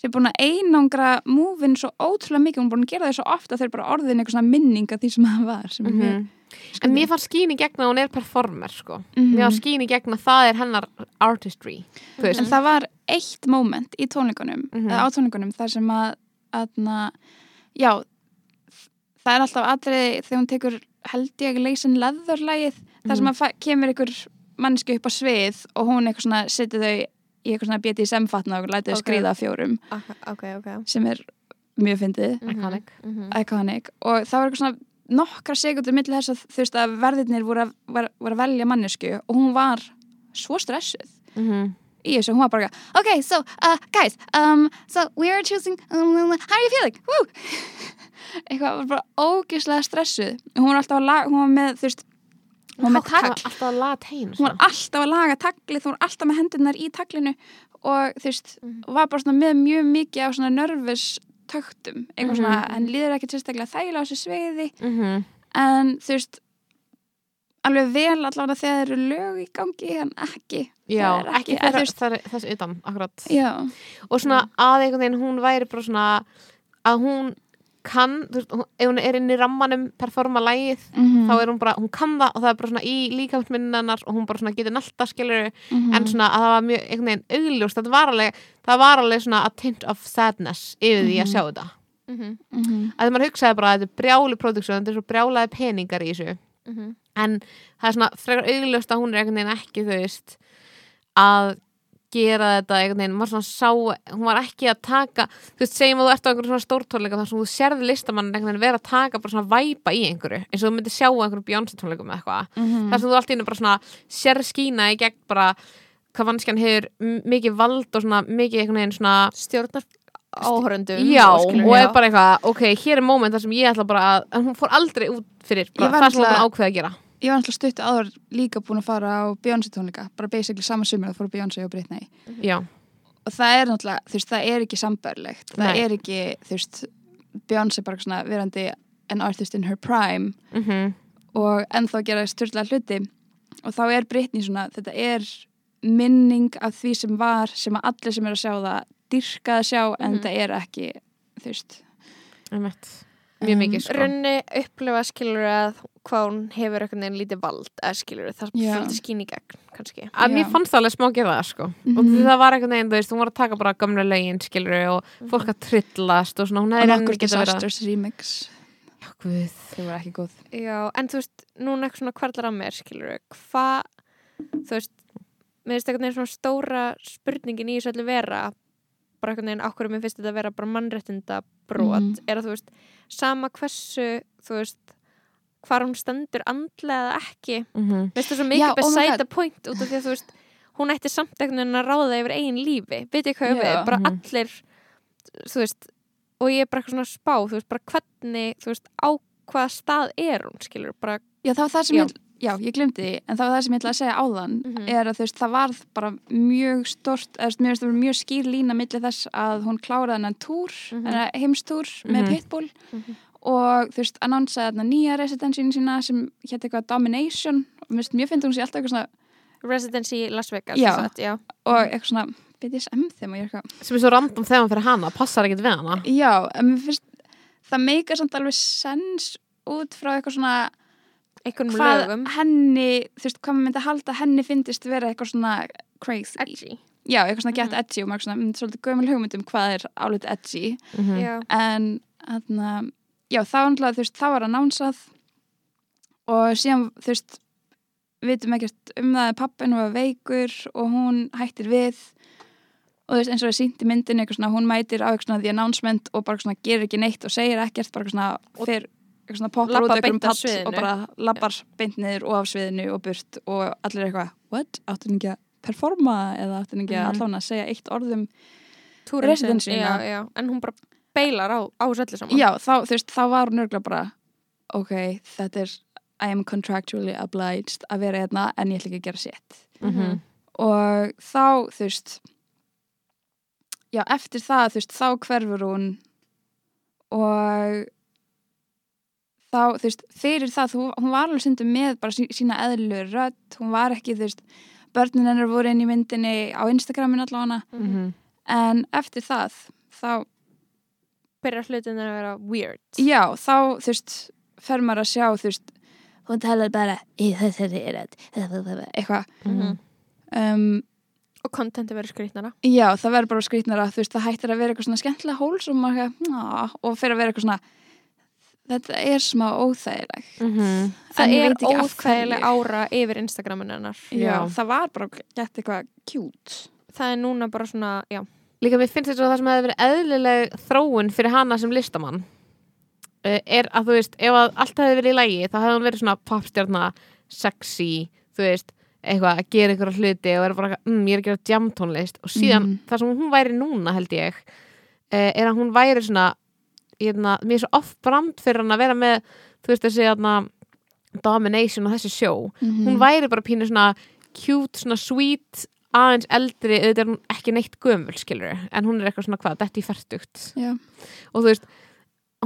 sér búin að einangra múvin svo ótrúlega mikið, hún er búin að gera það svo ofta þeir bara orðin eitthvað svona minning af því sem það var sem er mjög Mhm. En mér fannst skín í gegna að hún er performer sko. Mhm. Mér fannst skín í gegna að það er hennar artistry Þú veist, En það var eitt moment í tónleikunum, Mhm. eða á tónleikunum þar sem að, aðna, já, það er alltaf atriði þegar hún tekur held ég leysin leðurlægið, þar sem að fa- kemur ykkur manneski upp á svið og hún eitthvað svona setið þau í eitthvað svona BDSM fatna og lætið þau Ok. skriða á fjórum Ok, ok, ok sem er mjög fyndið, Iconic. Mhm. iconic og það var eitthvað svona nokkra sekundur millir þess að þú veist að verðirnir voru að, voru, voru að velja mannesku og hún var svo stressuð Mhm. í þessu, hún var bara ok, so, uh, guys, um, so we're choosing um, how are you feeling? Woo! eitthvað, var bara ógislega stressuð hún var alltaf að laga, hún var með þú veist, hún var með var tagl hún var alltaf að laga taglið, hún var alltaf með hendurnar í taglinu og þú veist, Mhm. var bara svona með mjög mikið á svona nervus töktum, eitthvað svona, Mhm. en líður ekki sérstaklega þægilega á þessu sveiði -hmm. en þú veist alveg vel allavega þegar þeir eru lög í gangi en ekki Já, Það er ekki ekki- þeirra, það er þess utan, akkurat já, og svona að einhvern veginn hún væri bara svona að hún kann, þú veist, hún- ef hún er inn í rammanum performa lægið, mm þá er hún bara hún kann það og það er bara svona í líkamsminnanar og hún bara svona getur nálta skilur Mhm. en svona að það var mjög einhvern veginn augljóst það var alveg, það var alveg svona a tint of sadness yfir því að Mhm. sjá þetta Mhm, Mhm. að maður hugsaði bara að þetta er brjáli produksjón, þetta er svo brjálaði peningar í þessu mhm. en það er svona frekar augljóst að hún er einhvern veginn ekki þú veist að gera þetta einhvern veginn, maður svona sá hún var ekki að taka, þú veist, segjum að þú ert á einhverjum svona stórtónleika þar sem þú sérði listamann einhvern veginn vera að taka bara svona væpa í einhverju eins og þú myndir sjá einhverjum Beyoncé tónleikum eða eitthvað, Mhm. þar sem þú allt í einu bara svona sér skína í gegn bara hvað vannskjan hefur mikið vald og svona mikið einhvern veginn svona Stjórnar áhörundum já, og skilur, og er já. bara eitthvað, ok, hér er moment þar sem ég ætla bara að, hún fór aldrei út fyrir bara Ég var það alltaf stutt áður líka búin að fara á Beyoncé tónleika, bara basically sama sumir að fóra Beyoncé og Britney já, og það er náttúrulega, þú veist, það er ekki sambörlegt, það Nei. er ekki, þú veist Beyoncé bara svona verandi an artist in her prime mhm og ennþá gera styrla hluti og þá er Britney svona, þetta er minning af því sem var sem að allir sem er að sjá það dyrka að sjá en Mhm. þetta er ekki, þú veist Einmitt. Mjög Um, mikið sko. Runni upplifa skilur að hvað hún hefur einhvern veginn lítið vald eða skilur það fyrir skín í gegn kannski að mér Já. fannst það alveg smá að gera það sko. og Mhm. það var einhvern veginn, þú veist, hún var að taka bara gamla lögin skilur og fólk að trillast og svona, hún hefði reyndi geta verið að remix Já, guð. þau voru ekki góð Já, en þú veist, núna eitthvað svona hverlar að mér skilur hvað þú veist, mér finnst einhvern veginn svona stóra spurningin í þessu öllu vera bara einhvern veginn, okkur mér finnst þetta að vera bara mannréttinda brot, Mhm. er að þú veist sama hversu, þú veist hvar hún stendur andlega eða ekki Mhm. Mér finnst það svo mikið oh besæta God. point út af því að þú veist hún ætti samt einhvern veginn að ráða yfir eigin lífi veit ég hvað Já. við, bara Mhm. allir þú veist, og ég er bara eitthvað svona spá þú veist, bara hvernig, þú veist, á hvaða stað er hún, skilur, bara Já, það var það sem Já. ég, já, ég glemdi því, en það var það sem ég ætlaði að segja áðan, Mhm. er að þú veist, það varð bara mjög stort, eða veist, var mjög skýr lína milli þess að hún kláraði hennan túr, Mhm. hennan heimstúr með Mhm. Pitbull Mhm. Og þú veist, annonsaði þarna nýja residensínu sína sem hétt eitthvað Domination og mér finnst hún sé alltaf eitthvað svona, residency Las Vegas Já. sem sagt, já. og eitthvað svona BDSM er eitthvað, sem er svo random þegar fyrir hana, passar ekkert við hana já, en mér finnst það meika samt alveg sens út frá eitthvað svona einhvern hvað lögum henni, þú veist, hvað maður myndi halda að henni finnist vera eitthvað svona crazy edgy já, eitthvað svona get Mhm. edgy og maður svona, mm, svolítið gömul hugmynd um hvað er álítið edgy Mhm. já, en þarna, já, þá náttúrulega, þú veist, þá var að nánsað og síðan, þú veist við vitum ekkert um það að pappin var veikur og hún hættir við og þú veist, eins og það sýnt í myndinu eitthvað svona, hún mætir á eitthvað svona the announcement og bara svona gerir ekki neitt og segir ekkert bara svona, fyrir eitthvað svona poppar út Labbar eitthvað um beint pall sviðinu. og bara lappar beint niður og af sviðinu og burt og allir er eitthvað, what? Áttu hann ekki að performa eða áttu hann ekki að Mhm. allan að segja eitt orðum Residency, en hún bara beilar á, á þessu öllu saman Já, þá, þú veist, þá var hún örgulega bara ok, þetta er I am contractually obliged að vera hérna en ég ætla ekki að gera sitt Mhm. og þá, þú veist já, eftir það, þú veist, þá hverfur hún og þá, þú veist, fyrir það þú, hún var alveg stundum með bara sí, sína eðlu rödd, hún var ekki, þú veist börnin hennar voru inn í myndinni á Instagramin allavega Mhm. en eftir það, þá byrjar hlutin að vera weird Já, þá, þú veist, fer maður að sjá, þú veist, hún talar bara í þessari rödd eitthvað Mhm. um, og kontenti verður skrýtnara Já, það verður bara skrýtnara, þú veist, það hættir að vera eitthvað svona skemmtilega hól og, maður, eitthvað, og fyrir að vera eitthvað svona þetta er smá óþægileg Mhm. En það ég er veit ekki af óþægileg hverju. ára yfir Instagramin hennar Já, Já. það var bara gett eitthvað kjút það er núna bara svona, já Líka mér finnst þetta það sem hefði verið eðlileg þróun fyrir hana sem listamann uh, er að þú veist, ef að allt hefði verið í lægi þá hefði hún verið svona popstjarna sexy, þú veist eitthvað að gera ykkur hluti og vera bara mm, ég er að gera jamtónlist og síðan Mhm. það sem hún væri núna held ég uh, er að hún væri svona hérna, mér er svo off-brand fyrir hann að vera með þú veist þessi hérna, domination og þessi sjó Mhm. hún væri bara pínu svona cute, svona sweet aðeins eldri, auðvitað er ekki neitt gömul skilur, en hún er eitthvað svona hvað þetta í færtugt og þú veist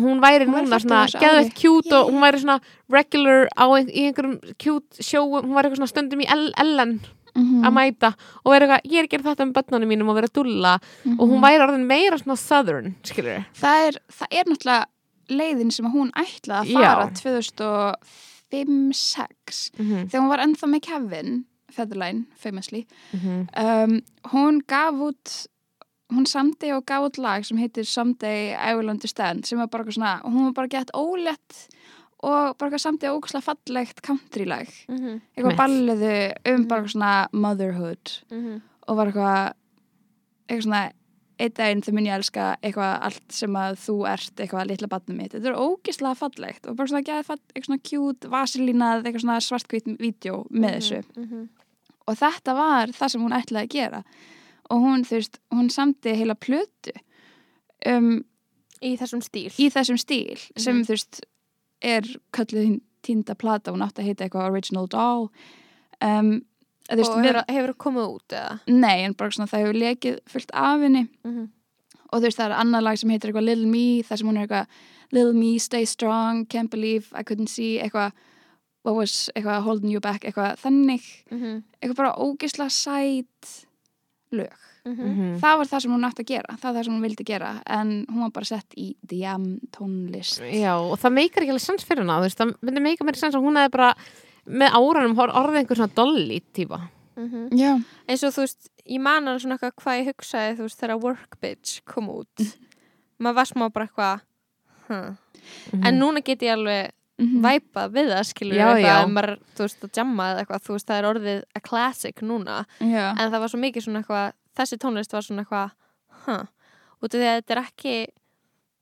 hún væri Hún núna svona ári. cute og hún væri svona regular á ein, í einhverjum cute sjóum, hún væri eitthvað svona stundum í Ellen Mhm. að mæta og vera eitthvað, ég er að gera þetta um börnunum mínum og vera dulla og hún Mhm. væri orðin meira svona southern skilur það, er, það er náttúrulega leiðin sem að hún ætlaði að fara 2005-06 mm -hmm. þegar hún var ennþá með Kevin Federline, famously Mhm. um, hún gaf út hún samdi og gaf út lag sem heitir Someday I Will Understand sem var bara eitthvað svona, og hún var bara gett ólétt og bara eitthvað samdi ógæslega fallegt country lag mm -hmm. eitthvað balliðu um Mhm. bara eitthvað svona motherhood Mhm. og var eitthvað eitthvað svona einn daginn þau mun ég elska eitthvað allt sem að þú ert eitthvað litla batnum mitt þetta er ógislega fallegt og bara svona gæði eitthvað svona cute, vasilínað eitthvað svona svartkvít vídeo með þessu Mhm. Og þetta var það sem hún ætlaði að gera. Og hún, þú veist, hún samti heila plötu um, í þessum stíl. í þessum stíl sem, Mhm. þú veist, er hinn týnda plata, hún átti að heita eitthvað Original Doll. Um, veist, og við- hefur, hefur komið út eða? Nei, en bara svona það hefur lekið fullt af henni. Mm og þú veist, það er annað lag sem heitir eitthvað Little Me, þar sem hún er eitthvað Little Me, stay strong, can't believe I couldn't see, eitthvað what was, eitthvað holding you back, eitthvað þannig -hmm. eitthvað bara ógisla sæt lög Mhm. það var það sem hún átti að gera, það var það sem hún vildi gera en hún var bara sett í DM tónlist Já, og það meikar ekki alveg sens fyrir hana, þú veist, það myndi meika mér sens að hún hefði bara með áranum hor- orðið einhver svona dolly típa. Mhm. Já, eins og þú veist, ég man alveg svona eitthvað hvað ég hugsaði þú veist þegar Work Bitch kom út maður var smá bara eitthvað huh. en núna get ég alveg mhm. væpað við það skilur Já, eitthvað, maður, þú veist, að jamma eða eitthvað, þú veist, það er orðið a classic núna, Já. en það var svo mikið svona eitthvað, þessi tónlist var svona eitthvað huh, út af því að þetta er ekki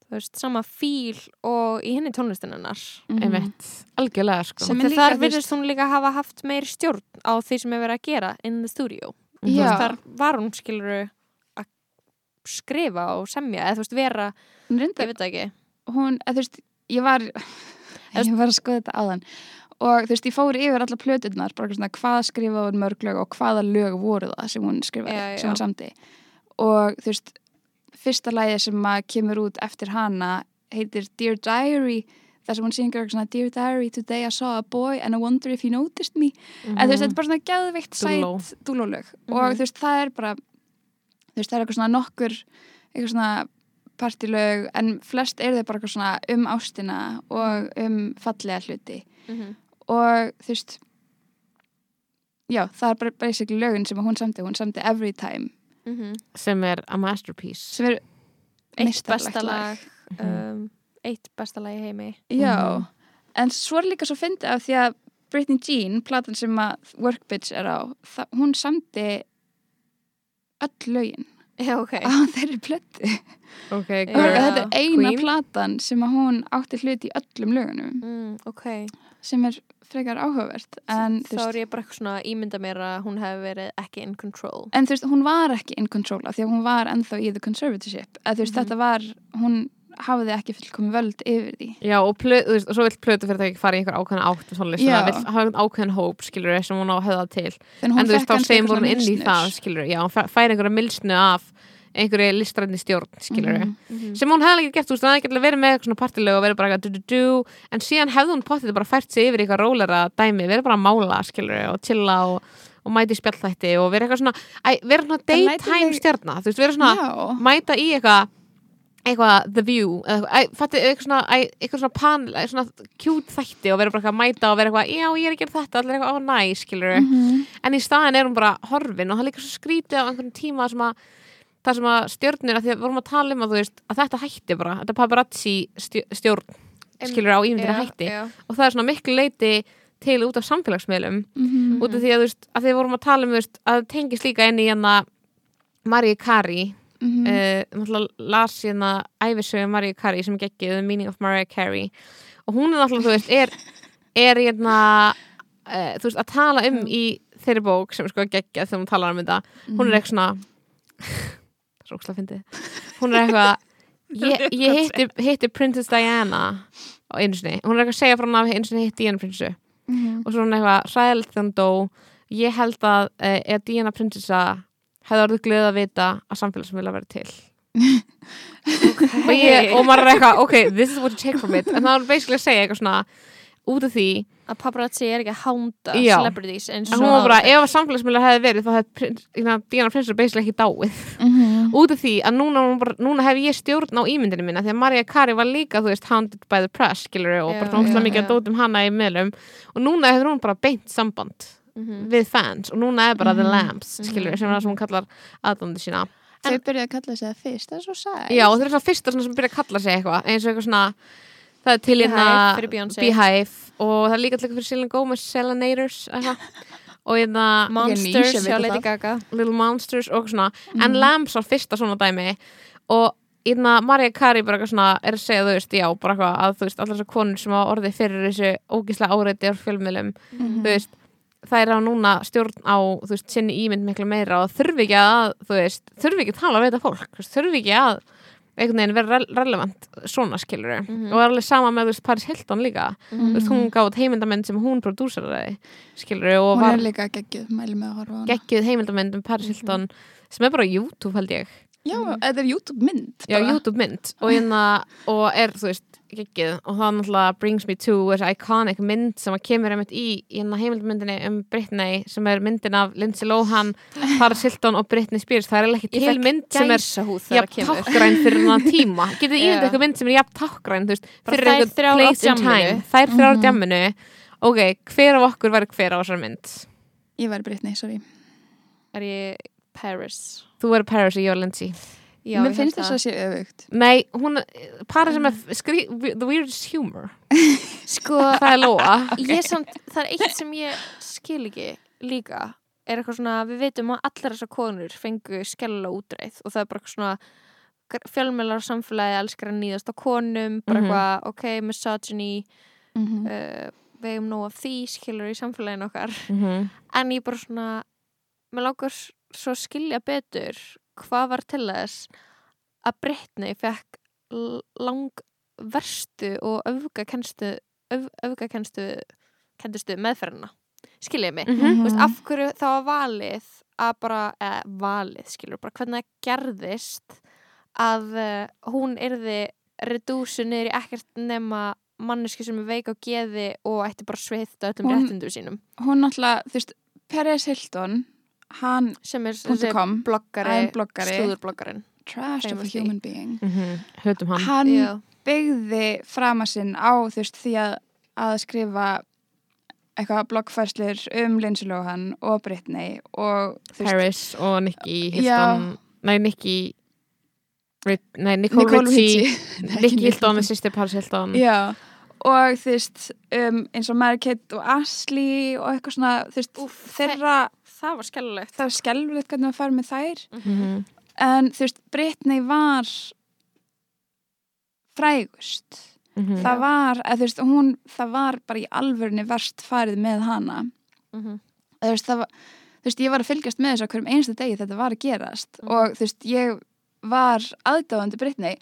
þú veist, sama fíl og í henni tónlistin hennar Mhm. Einmitt, algjörlega sko. Þar veist- virðist hún líka hafa haft meiri stjórn á því sem er verið að gera in the studio Mhm. Já. þar var hún skilur að skrifa og semja eða þú veist vera, Hún ég veit ekki hún, eða þú veist, ég var ég var að skoða þetta áðan og þú veist, ég fór yfir alla plöturnar bara svona, hvað skrifaði hún mörg lög og hvaða lög voru það sem hún skrifaði Já, já. sem hún samti og þú veist, fyrsta lagi sem kemur út eftir hana heitir Dear Diary þar sem hún syngur svona Dear Diary, today I saw a boy and I wonder if he noticed me Mhm. en þú veist, þetta er bara svona geðveikt Dúlló. sætt dúlólög Mhm. og þú veist, það er bara þú veist, það er eitthvað svona nokkur eitthvað svona partilög en flest eru þau bara eitthvað svona um ástina og um fallega hluti. Mm og þú veist já, það er bara basically lögin sem hún samti, hún samti Every Time. Sem er a masterpiece. sem er eitt besta lag. Mhm. um, eitt besta lag í heimi. Já, Mhm. en svo er líka svo fyndið af því að Britney Jean, platan sem að Work Bitch er á, hún samti öll lögin já, ok á þeirri plötu Ok, Já. og girl. þetta er eina Queen. platan sem að hún átti hlut í öllum lögunum mm, ok, sem er frekar áhugavert en, þá er ég bara eitthvað svona ímynda mér að hún hefði verið ekki in control en þú veist, hún var ekki in control af því að hún var ennþá í the conservatorship að þú veist, Mhm. þetta var, hún hafði ekki fullkomi völd yfir því Já, og, plö, þú veist, og svo vill plötu fyrir það ekki fara í einhver ákveðna átt og Já. það vill hafa einhvern ákveðin hóp, skilur sem hún á að höfða til. en þú veist, þá segjum hún inn í það, skilur já, hún fær einhverja milsnu af einhverju listræðni stjórn, skilur Mhm. Mhm. sem hún hefði ekki gert, þú veist, hún hefði ekki verið með eitthvað svona partilög og verið bara eitthvað du-du-du en síðan hefði hún pottið bara fært sig yfir eitthvað rólera dæmi, verið bara að mála, skilur og chilla og, og mæti í spjallþætti og verið eitthvað svona, æ, verið svona Það daytime stjörna, þú veist, verið svona Já, mæta í eitthvað eitthvað The View eitthvað, eitthvað svona, panel, svona cute þætti og vera bara að mæta og vera eitthvað, já ég er að gera þetta allir eitthvað, ó næ, skilur Mhm. en í staðin er hún bara horfin og það er líka svo skrítið á einhvern tíma sem að það sem að stjórnir, að því að við vorum að tala um að veist, að þetta hætti bara, þetta paparazzi stjó- stjórn, skilur á ímyndina Já, hætti já. og það er svona miklu leiti til út af samfélagsmiðlum Mhm. út af því að veist, að því við vorum að tala um veist, að það tengist líka inn í hérna Marie Carey Mhm. uh, náttúrulega las hérna æfisögu Marie Carey sem er geggið The Meaning of Mariah Carey. Og hún er náttúrulega, þú veist, er er hérna uh, þú veist, að tala um í þeirri bók sem er sko geggjað þegar hún talar um þetta. Hún er eitthvað svona það er ókslega fyndið. Hún er eitthvað ég, ég hitti, hitti Princess Diana á einu sinni, hún er eitthvað að segja frá hann að einu sinni hitti Diana Prinsessu. Mhm. og svo hún eitthvað ræðilegt hún dó. Ég held að uh, ef Diana Prinsessa hefði orðið glöð að vita að samfélagsmiðla verið til. Og, ég, og maður er eitthvað ok, this is what you take from it. En það er basically að segja eitthvað svona út af því að paparazzi er ekki að hánda celebrities en hún var bara, ef samfélagsmiðla hefði verið þá hefði Diana Prinsessa basically ekki dáið. Mhm. út af því að núna, núna hef ég stjórn á ímyndinu minna því að Maria Kari var líka, þú veist, hounded by the press skilur, og bara já, mikið að dótum hana í miðlum. Og núna hefur hún bara beint samband Mhm. við fans og núna er bara The Mhm. Lamps skilur, sem er það sem hún kallar aðdóndi sína Þau byrjuði að kalla sig það fyrst, það er svo sæt já, og það er svona fyrsta sem byrja að kalla sig eitthvað eins og eitthvað svona það er til hérna Beehive og það er líka til eitthvað fyrir Selena Gomez Selenators og hérna Monsters hjá það. Lady Gaga Little Monsters og svona Mhm. en Lamps var fyrsta svona dæmi og hérna Maria Kari bara eitthvað svona er að segja þú veist, já, bara eitthvað að þú veist allar þessar konur sem hafa orðið fyrir þessu ógíslega áreiti á fjölmiðlum Mhm. þú veist, það er á núna stjórn á þú veist, sinni ímynd miklu meira og þurfi ekki að, þú veist, þurfi ekki að tala við þetta fólk, þurfi ekki að einhvern veginn vera re relevant svona skilur Mhm. og það er alveg sama með þú veist, Paris Hilton líka. Mhm. þú veist, hún gáð heimildamend sem hún prodúseraði skilur og Hún var er líka geggjuð, mæli með að horfa á hana. geggjuð heimildamend um Paris Hilton sem er bara á YouTube held ég Já, þetta er YouTube mynd já, bara. YouTube mynd og, hérna, og er, þú veist, geggjuð. Og það náttúrulega brings me to þessi iconic mynd sem að kemur einmitt í í hérna heimildmyndinni um Britney sem er myndin af Lindsay Lohan, Paris Hilton og Britney Spears, það er ekki til mynd sem er jafn tákgræn fyrir hann tíma. Getið þið ímyndið eitthvað mynd sem er jafn Bara fyrir á place in time. Þær þrjár á Mhm. djamminu. Ok, hver af okkur væri hver á þessar mynd? Ég væri Britney, sorry. Er ég Paris. Þú verður Paris og ég var Lindsay Já, Mér finnst þess að sé öfugt. Nei, hún, Paris er með skrí, the weirdest humor. Sko, það er Lóa. ég samt, það er eitt sem ég skil ekki líka. Er eitthvað svona, við veitum að allar þessar konur fengu skella útreið og það er bara eitthvað svona fjölmjölar samfélagi elskar að nýðast á konum bara Mhm. eitthvað, ok, misogyny mm -hmm. uh, við eigum nóg af því skilur í samfélaginu okkar. Mm -hmm. en ég bara svona mér s- svo skilja betur hvað var til þess að Britney fekk l- lang verstu og öfgakenstu öf, öfgakenstu meðferðina. Skiljiði mig? Mhm. Þú veist, af hverju það var valið að bara, eða valið skilur bara hvernig það gerðist að uh, hún yrði redúsu niður í ekkert nema manneski sem er veik á geði og ætti bara sveitt á öllum réttindum sínum? Hún náttúrulega, þú veist, Peres Hilton hann, sem er kom bloggari, bloggari. slúðurbloggarinn trash of a human being. Höfum hann. Hann Já. byggði frama sinn á þú veist því að, að skrifa eitthvað bloggfærslur um Lindsay Lohan og Britney og þú veist, Paris og Nicky. Hilton. Nei, Nicky Rit- nei, Nicole, Nicole Richie Nicky Hilton með sýstir Paris Hilton. Já, og þú veist um, eins og Mary Kate og Ashley og eitthvað svona, þú veist, Úff, þeirra það var skellulegt það er skelfilegt hvernig maður fær með þær Mhm. en þú veist, Britney var frægust Mhm. það var, eða þú veist, hún það var bara í alvörni verst farið með hana mm -hmm. þú veist, það var þú veist, ég var að fylgjast með þessu á hverjum einstu degi þetta var að gerast Mhm. og þú veist, ég var aðdáðandi Britney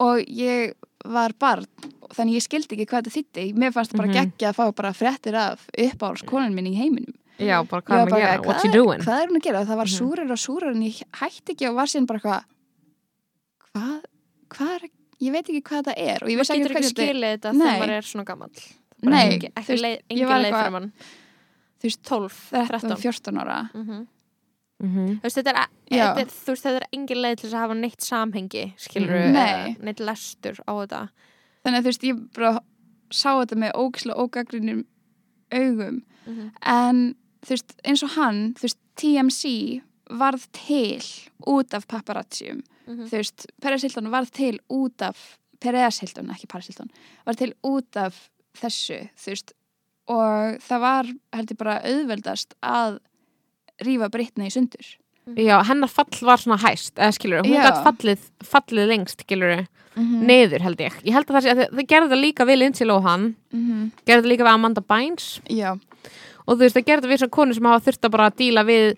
og ég var barn þannig ég skildi ekki hvað þetta þýtti mér fannst það bara Mhm. geggja að fá bara fréttir af uppáhalds konun minn í heiminum já, bara Ég hvað er bara, að gera, what hvað you er- doing? hvað er hún að gera, það var Mhm. súrar og súrar en ég hætti ekki og var síðan bara eitthvað hvað, hvað er ég veit ekki hvað það er og ég vissi ekki getur ekki hvernig þetta skilið þetta þegar maður er svona gammal Nei, ekki, þú ekki veist, leið, ég engin var leið eitthvað- fyrir mann. þú veist, 12, 13, 13 14 ára. Mhm. Þú veist, þetta er, þetta er, þú veist, þetta er engin leið til að hafa neitt samhengi, skilur Mhm. Nei. neitt lestur á þetta. þannig að þú veist, ég bara sá þetta með ógislega ógagrinum augum. En þú veist, eins og hann þú veist, TMC varð til út af paparazzium Mhm. þú veist, Peres Hilton varð til út af Peres Hilton, ekki Paris Hilton varð til út af þessu þú veist, og það var held ég bara auðveldast að rífa Britney í sundur. Já, hennar fall var svona hæst eða skilur, hún Já. gætt fallið, fallið lengst skilur, mm neður held ég. Ég held að það sé, að það gerði það líka við Lindsay Lohan -hmm. gerði það líka við Amanda Bynes. Já, og þú veist, það gerði við svona konur sem hafa þurft að bara díla við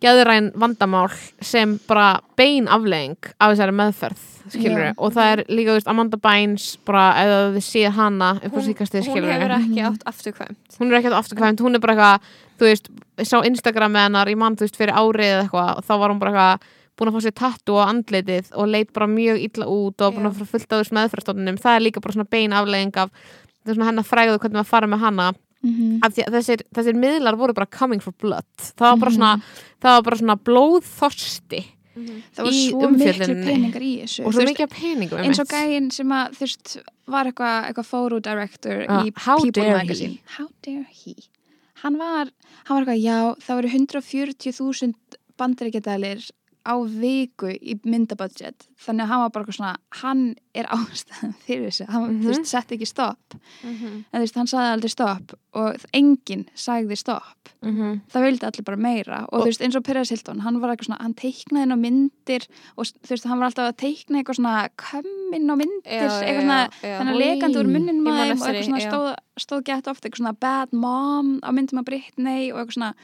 geðræn vandamál sem bara bein aflegging af þessari meðferð Já. og það er líka, veist, Amanda Bynes bara, eða þið séð hana upp á Hún, hún hefur ekki átt afturkvæmt. hún er ekki afturkvæmt, hún er bara eitthvað þú veist, sá Instagram með hennar ég mann, þú veist, fyrir árið eða eitthvað og þá var hún bara eitthvað búin að fá sér tattu á andlitið og leit bara mjög illa út og búin að Já. fara fullt af þessum meðferðstofnunum það er líka bara svona bein aflegging af er svona hennar fræðu hvernig maður fara með hana mm af því að þessir, þessir miðlar voru bara coming for blood. Það var bara Mhm. svona, það var bara svona blóðþorsti það var svo miklu peningar í þessu og svo af peningum eins og gæinn sem að þú veist var eitthvað eitthva photo director Ah, í People Magazine he. how dare he? Hann var, hann var eitthvað, já, það voru 140.000 bandaríkjadalir á viku í myndabudget. Þannig að hann var bara eitthvað svona hann er ástæðan fyrir þessu. Hann, Mhm. þú veist, sett ekki stopp. Mhm. en þú veist, hann sagði aldrei stopp og enginn sagði stopp. Mhm. það vildi allir bara meira. Og, Og- þú veist eins og Peres Hilton, hann var eitthvað svona hann teiknaði inn á myndir og þú veist hann var alltaf að teikna eitthvað svona kömmin á myndir, Já, eitthvað svona þannig að lekandi úr munninum Ég að man þeim og eitthvað svona stóð, stóð gett ofta eitthvað svona bad mom á myndum að Britney og eitthvað svona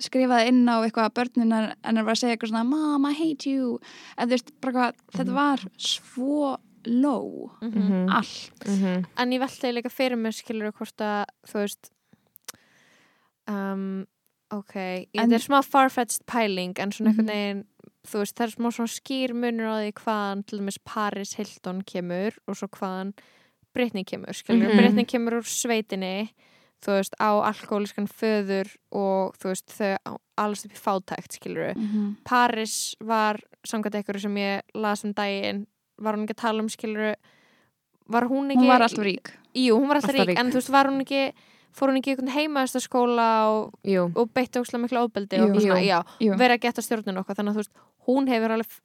skrifaði inn á eitthvað börninar en það var að segja eitthvað svona mom I hate you en þú veist bara hvað, þetta var svo low Mhm. Mhm. allt Mhm. En ég veltaði líka fyrir mér skilur hvort að þú veist um, ok, þetta er smá farfetched pæling en svona einhvern Mhm. veginn þú veist, það er smá svona skýr munur á því hvaðan til dæmis Paris Hilton kemur og svo hvaðan Britney kemur, skilur, Mhm. Britney kemur úr sveitinni þú veist, á alkohóliskan föður og þú veist, þau alast upp í fátækt, skilur Mhm. Paris var samkvæmt einhverju sem ég las um daginn var hún ekki að tala um skiluru var hún ekki hún var alltaf rík jú, hún var alltaf, Alltaf rík, rík. en þú veist, var hún ekki fór hún ekki í einhvern heimaðastaskóla og, og beitti óslega miklu óbeldi og svona, já, Jú. verið að geta stjórnun okkar þannig að þú veist, hún hefur alveg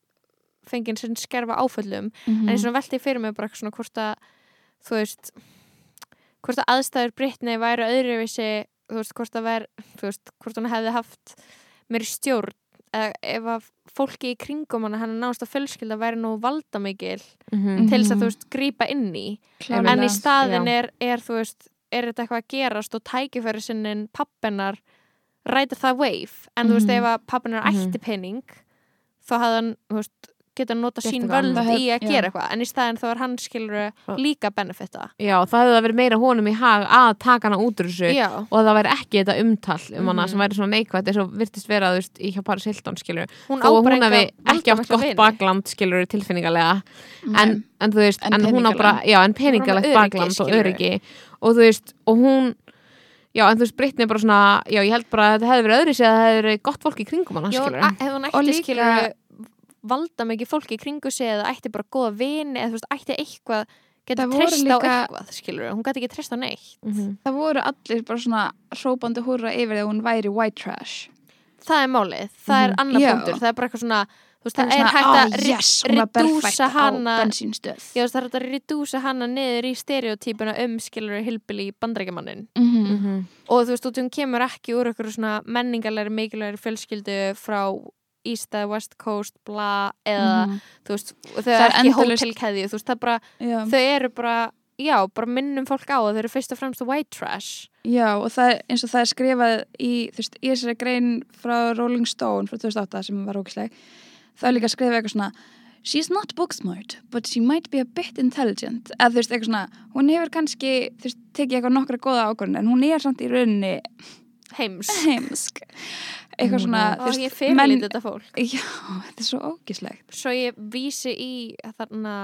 fengið sinn skerfa áföllum Mhm. en ég svona velti fyrir mig bara svona hvort að þú veist hvort að aðstæður Brittany væru öðruvísi þú veist, hvort að ver þú veist, hvort hún hefði haft meiri stjórn eða ef að fólki í kringum hana hann náðast að fjölskylda væri nú valdamikil Mhm. til þess að þú veist grípa inn í Klárlega. en í staðin er, er þú veist er þetta eitthvað að gerast og tækifæri sinnin pappinar ræta það wave en þú veist Mhm. ef að pappinar Mhm. ætti pening þá hafði hann þú veist, geta nota sín völd í að Já. gera eitthvað en í staðin þá er hann skilur Og- líka benefita. Já, það hefði verið meira honum í hag að taka hana út úr þessu já, og það væri ekki þetta umtal um hana Mhm. sem væri svona neikvægt eins og virtist vera þú veist, í hjá Paris Hilton skilur hún bara hún hefði ekki átt gott vini. bakland skilur tilfinningalega. En, en þú veist, En en, hún á bara já, en peningalegt bakland og öryggi. Og þú veist, og hún já, en þú veist, Brittany er bara svona já, ég held bara að þetta hefði verið öðru sér að það hefði verið gott fólk í kringum hana, já, skilur hún Og ætti líka- skilur valda mikið fólki í kringu sig eða ætti bara góða vini eða þú veist, ætti eitthvað voru treyst á líka- eitthvað skilur hún gæti ekki treyst á neitt Mhm. það voru allir bara svona hrópandi húrra yfir þegar hún væri white trash það er málið, það er Mhm. annar Já. punktur það er bara eitthvað svona, þú veist, Það það er svona, hægt "Ah, að yes, hún var redúsa á hana Já, þú veist, það er hægt að redúsa hana niður í stereotypuna um skilur hilbili bandarækjamannin Mhm. Mhm. og þú veist, hún kemur ekki úr eitthvað svona menningarlegri mikilvægri fjölskyldu frá East eða West Coast bla, eða Mhm. þú veist, þau Það er ekki hótelkeði þau eru bara já, bara minnum fólk á að þau eru fyrst og fremst white trash. Já, og það eins og það er skrifað í, þú veist, í þessari grein frá Rolling Stone frá 2008 sem var ógisleg það er líka skrifað eitthvað svona She's not book smart, but she might be a bit intelligent. Eða þú veist, eitthvað svona hún hefur kannski, þú veist, tekið eitthvað nokkra góða ákvörðin en hún er samt í rauninni heims heimsk eitthvað svona, og ég fyrirlít þetta fólk. Já, þetta er svo ógislegt svo ég vísi í þarna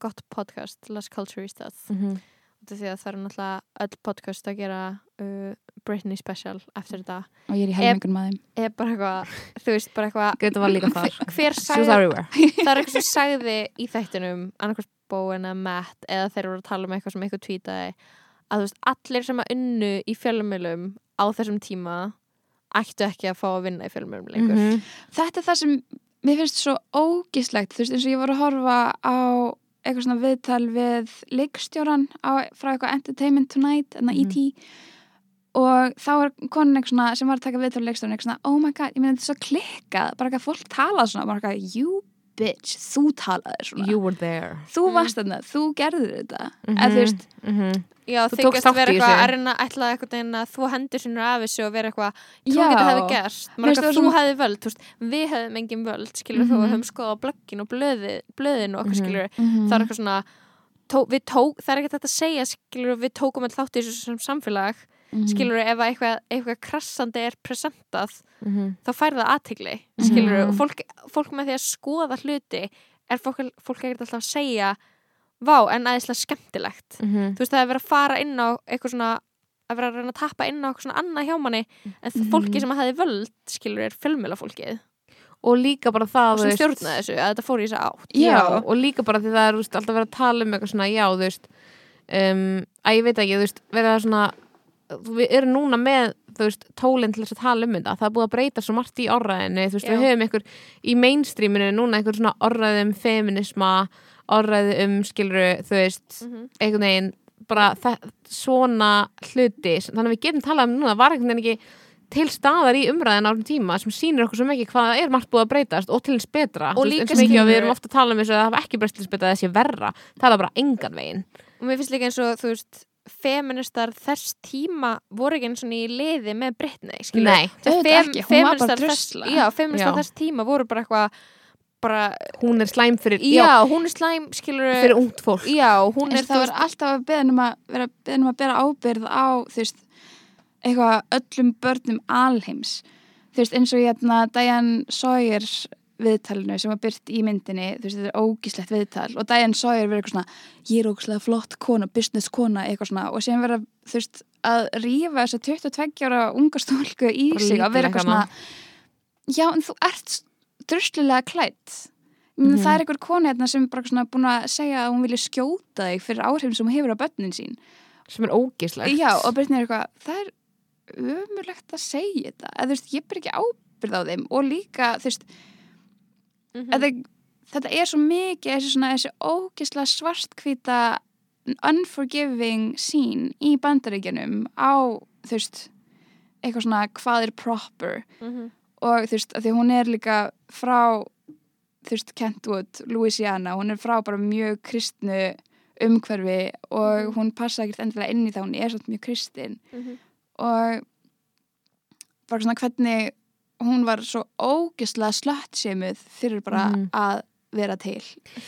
gott podcast, Las Culturistas. Mhm. út af því að það eru náttúrulega öll podcast að gera uh, Britney special eftir þetta. Og ég er í helmingun maður er bara eitthvað, þú veist, bara eitthvað hver, everywhere. Það er eitthvað sem sagði í þættinum annarkvæmst Bowen eða Matt eða þeir voru að tala um eitthvað sem eitthvað tweetaði að þú veist, allir sem að unnu í fjölumilum á þessum tíma ættu ekki að fá að vinna í fjölumilum lengur Mhm. þetta er það sem mér finnst svo ógislegt þú veist eins og ég var að horfa á eitthvað svona viðtal við leikstjóran á, frá eitthvað Entertainment Tonight en Mhm. mm -hmm. ET og þá er konin eitthvað svona sem var að taka viðtal við leikstjóran eitthvað svona oh my god, ég meina þetta er svo klikkað bara ekki að fólk tala svona bara ekki að you bitch, þú talaðir svona You were there þú Mm. varst þarna, þú gerðir þetta Mhm. eða þú veist, Mhm. Já, Þú þykjast vera eitthvað að reyna að ætla eitthvað veginn að þú hendur sinur af þessu og vera eitthvað þú Já. getur hefði gerst, Mér maður finnst eitthvað það þú svona- hefði völd, þú veist, við hefðum engin völd, skilur mm -hmm. þú höfum skoðað blöggin og blöði, blöðin og okkur Mhm. skilur mm það er eitthvað svona tó, við tók, það er ekkert þetta að segja skilur við tókum all þátt í þessu sem samfélag Mhm. skilur ef að eitthvað, eitthvað krassandi er presentað Mhm. þá fær það aðtigli skilur Mhm. og fólk, fólk með því að skoða hluti er fólk, fólk ekkert alltaf að segja vá en aðeinslega skemmtilegt Mhm. þú veist það er verið að fara inn á eitthvað svona að vera að reyna að tappa inn á eitthvað svona annað hjá manni en Mhm. fólki sem að hefði völd skilur er fjölmjöla fólkið og líka bara það og sem stjórnaði þessu að þetta fór í þessa átt Já. og líka bara því það er alltaf verið að tala um eitthvað svona já þú veist um, að ég veit ekki þú veist verið að svona við erum núna með veist tólinn til þess að tala um þetta. Það er búið að breyta svo margt í orðræðinu þú veist við höfum einhver í mainstreaminu núna einhver svona orðræði um feminisma orðræði um skiluru þú veist mm -hmm. einhvern veginn bara það, svona hluti þannig að við getum talað um núna það var einhvern veginn ekki til staðar í umræðin á þessum tíma sem sýnir okkur svo mikið hvað er margt búið að breytast og til hins betra. Og eins og mikið að við erum ofta að tala um þess að það hafa ekki breyst til hins betra að það sé verra. Það er bara engan veginn. Og mér finnst líka eins og þú veist feministar þess tíma voru ekki eins og í liði með Britney skilur Nei, Auðvitað ekki, hún var bara drusla. já, feministar Já. þess tíma voru bara eitthvað bara, hún er slæm fyrir, já, hún er slæm skilur fyrir ungt fólk. Já, hún eins er og það var alltaf að beða um að vera beðin um að bera ábyrð á þú veist, eitthvað öllum börnum alheims. Þú veist, eins og hérna Diane Sawyer viðtalinu sem var byrt í myndinni þú veist, þetta er ógíslegt viðtal. Og Diane Sawyer verið eitthvað svona ég er ógíslega flott kona, business kona eitthvað svona. Og sem verið þú veist, að rífa þessa 22 ára unga stólku í Bara sig að vera eitthvað svona já, en þú ert druslulega klætt mm Mhm. það er einhver kona hérna sem bara svona búin að segja að hún vilja skjóta þig fyrir áhrifin sem hún hefur á börnin sín. Sem er ógislegt. Já, og Brittany er eitthvað, það er ömurlegt að segja þetta. Eða þú veist, ég ber ekki ábyrð á þeim. Og líka, þú veist, Mhm. þetta, þetta er svo mikið þessi svona, þessi ógislega svartkvíta unforgiving scene í bandaríkjunum á, þú veist eitthvað svona, hvað er proper Mhm. og þú veist, að því hún er líka frá þú veist, Kentwood, Louisiana hún er frá bara mjög kristnu umhverfi og hún passa ekkert endilega inn í það, hún er svolítið mjög kristin Mhm. og bara svona hvernig hún var svo ógislega slöttsemuð fyrir bara Mhm. að vera til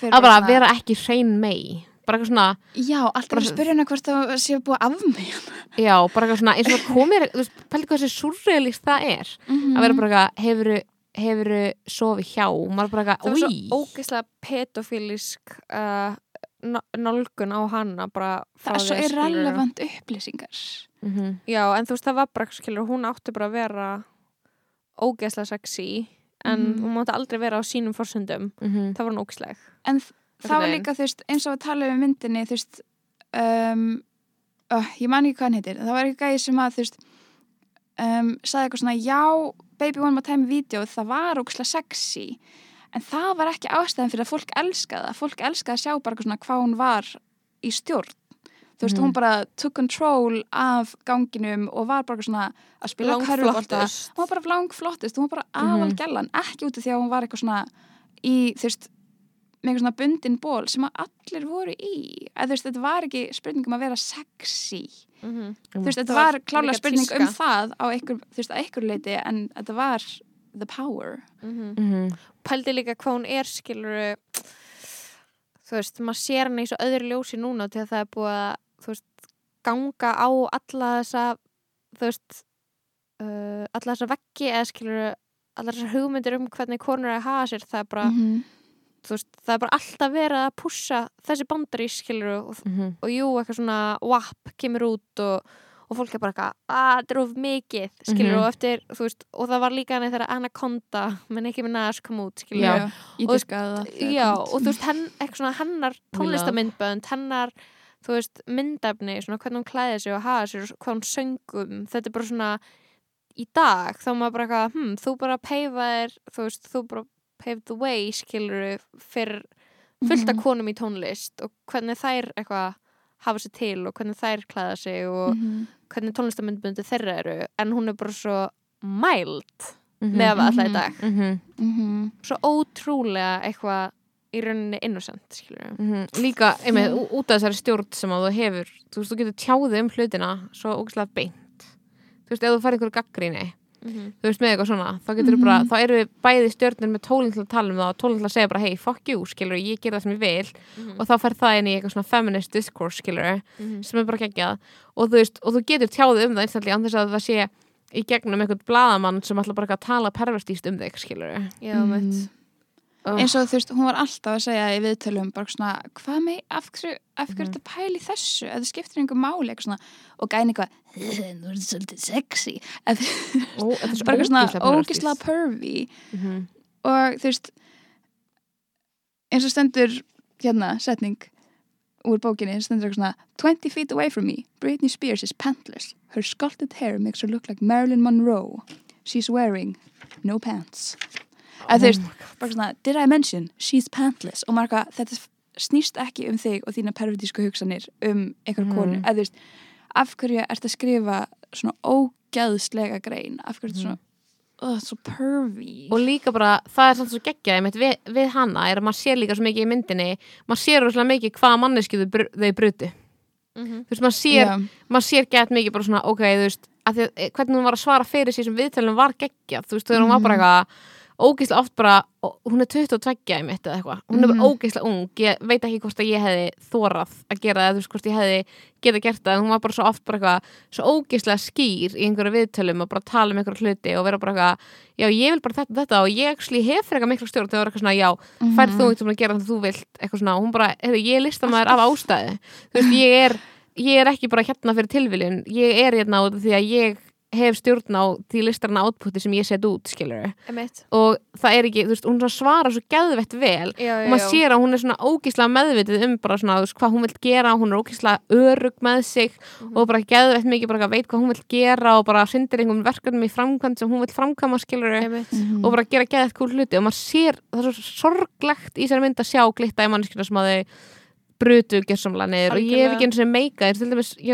að bara svona- vera ekki hrein mei bara eitthvað svona, já, alltaf bara- að spyrja hana hvort það sé búið af mig já, bara eitthvað svona eins og komir, þú veist, pældi hvað þessi surrealist það er. Að vera bara eitthvað, hefuru hefuru sofið hjá, maður bara það var eitthvað, svo ógeðslega pedofílisk uh, ná- nálgun á hana bara það er svo irrelevant upplýsingar. Mhm. já, en þú veist, það var bara, skilur, hún átti bara að vera ógeðslega sexy en Mhm. hún mátti aldrei vera á sínum forsöndum Mhm. það var hún ógeðsleg. En það var líka, þú veist, eins og að tala um myndinni, þú veist um, uh, ég man ekki hvað hann heitir það var ekki gæði sem að, þú veist um, sagði eitthvað svona, já Baby One More Time video, það var ógislega sexy. En það var ekki ástæðan fyrir að fólk elskaði það, fólk elskaði að sjá bara eitthvað svona hvað hún var í stjórn þú veist, Mhm. hún bara took control af ganginum og var bara svona að spila langflottust hún var bara langflottust, hún var bara aðal Mhm. gellan ekki út af því að hún var eitthvað svona í, þú veist, með eitthvað svona bundin ból sem að allir voru í að þú veist, þetta var ekki spurning um að vera sexy Mhm. þú veist, þetta var var klálega spurning tíska. um það á einhver, þú veist, að einhver leiti en þetta var the power Mhm. Mhm. pældi líka hvað hún er skilur þú veist, maður sér hann í svo öðru ljósi núna til að það er búið að veist, ganga á alla þessa þú veist uh, alla þessa veggi eða skilur alla þessar hugmyndir um hvernig konur er að hafa sér það er bara -hmm. þú veist, það er bara alltaf verið að pússa þessi bandari skilur og, Mhm. og jú, eitthvað svona WAP kemur út og, og fólk er bara eitthvað að þetta er of mikið, skilur Mhm. og eftir, þú veist, og það var líka hann þegar Anaconda, menn ekki með næs kom út skilur Já. Og- það og þú veist, henn, eitthvað svona hennar tónlistamindbönd, hennar þú veist, myndefni, svona hvernig hún klæði sig og hafa sig og hvað hún söngum þetta er bara svona í dag þá maður bara eitthvað, hm, þú bara peifaðir þú veist, þú bara paved the way skilur fyrir fullt af Mhm. konum í tónlist og hvernig þær eitthvað hafa sig til og hvernig þær klæða sig og Mhm. hvernig tónlistamindböndu þeirra eru en hún er bara svo mild Mhm. með alltaf í Mhm. dag Mhm. Mhm. svo ótrúlega eitthvað í rauninni innocent skilur Mhm. Líka, einmitt, út af þessari stjórn sem að þú hefur, þú veist, þú getur tjáðið um hlutina svo ógæslega beint þú veist, ef þú fær einhverju gaggríni Mhm. þú veist, með eitthvað svona, þá getur þú bara Mhm. þá eru við bæði stjórnir með tólinn til að tala um það og tólinn til að segja bara, hey, fuck you, skilur ég ger það sem ég vil Mhm. og þá fer það inn í eitthvað svona feminist discourse, skilur Mhm. sem er bara geggjað og þú veist, og þú getur tjáðið um það í gegnum eitthvað bladamann sem ætla bara tala pervertíst um þig, skilur Já, Mhm. Mitt eins og þú veist, hún var alltaf að segja í viðtölum bara svona, hvað með, af hverju af hverju Mhm. þetta pæli þessu, ef það skiptir einhver máli eitthvað svona, og gæni eitthvað nú er þetta svolítið sexy. Svo bara svona pervertíst. ógislega pervy. Mhm. og þú veist eins og stendur hérna, setning úr bókinni, stendur eitthvað svona 20 feet away from me, Britney Spears is pantless her sculpted hair makes her look like Marilyn Monroe. She's wearing no pants eða þú veist, bara svona, did I mention she's pantless? Og marga, þetta snýst ekki um þig og þína pervertísku hugsanir um einhver Mhm. konu, eða þú veist af hverju ert að skrifa svona ógæðslega grein, af hverju ertu svona oh, svo pervy? Og líka bara, það er samt svo geggjaði við, við hana, er að maður sér líka svo mikið í myndinni maður sér rosalega mikið hvaða mannesku þau, þau brutu, Mhm. þú veist, maður sér Já. maður sér gett mikið bara svona, ok, þú veist að eh, hvernig hún var að svara fyrir sem viðtælum var geggjað, þú veist, þegar hún var bara eitthvað ógeðslega oft bara, hún er 22 í mitt eða eitthvað, hún er bara Mhm. ógeðslega ung. Ég veit ekki hvort að ég hefði þórað að gera það, þú veist, hvort ég hefði geta gert það, hún var bara svo oft bara eitthvað svo ógeðslega skýr í einhverju viðtölum og bara tala um einhverju hluti og vera bara eitthvað já, ég vil bara þetta, þetta. Og ég actually hef fyrir eitthvað miklu stjórn þegar það var eitthvað svona, já, færð þú eitthvað að gera það þú vilt, eitthvað svona, hún bara, heyrðu, ég er listamæður af ástæðu, þú veist, ég er ég er ekki bara hérna fyrir tilviljun. Ég er hérna út af því að ég hef stjórn á því listarna átputti sem ég set út, skilur og það er ekki, þú veist, hún svarar svo geðvett vel Já, og maður sér að hún er svona ógíslega meðvitið um bara svona, veist, hvað hún vil gera hún er ógíslega örug með sig Mhm. og bara geðvett mikið bara veit hvað hún vil gera og bara syndir einhvern verkefnum í framkvæmt sem hún vil framkvæma, skilur Emitt. Mhm. og bara gera geðvett kúl hluti og maður sér, það er svo sorglegt í þessari mynd að sjá glitta í manneskina sem að þau brutu gersamlega niður og ég hef ekki eins og meika þér til dæmis, ég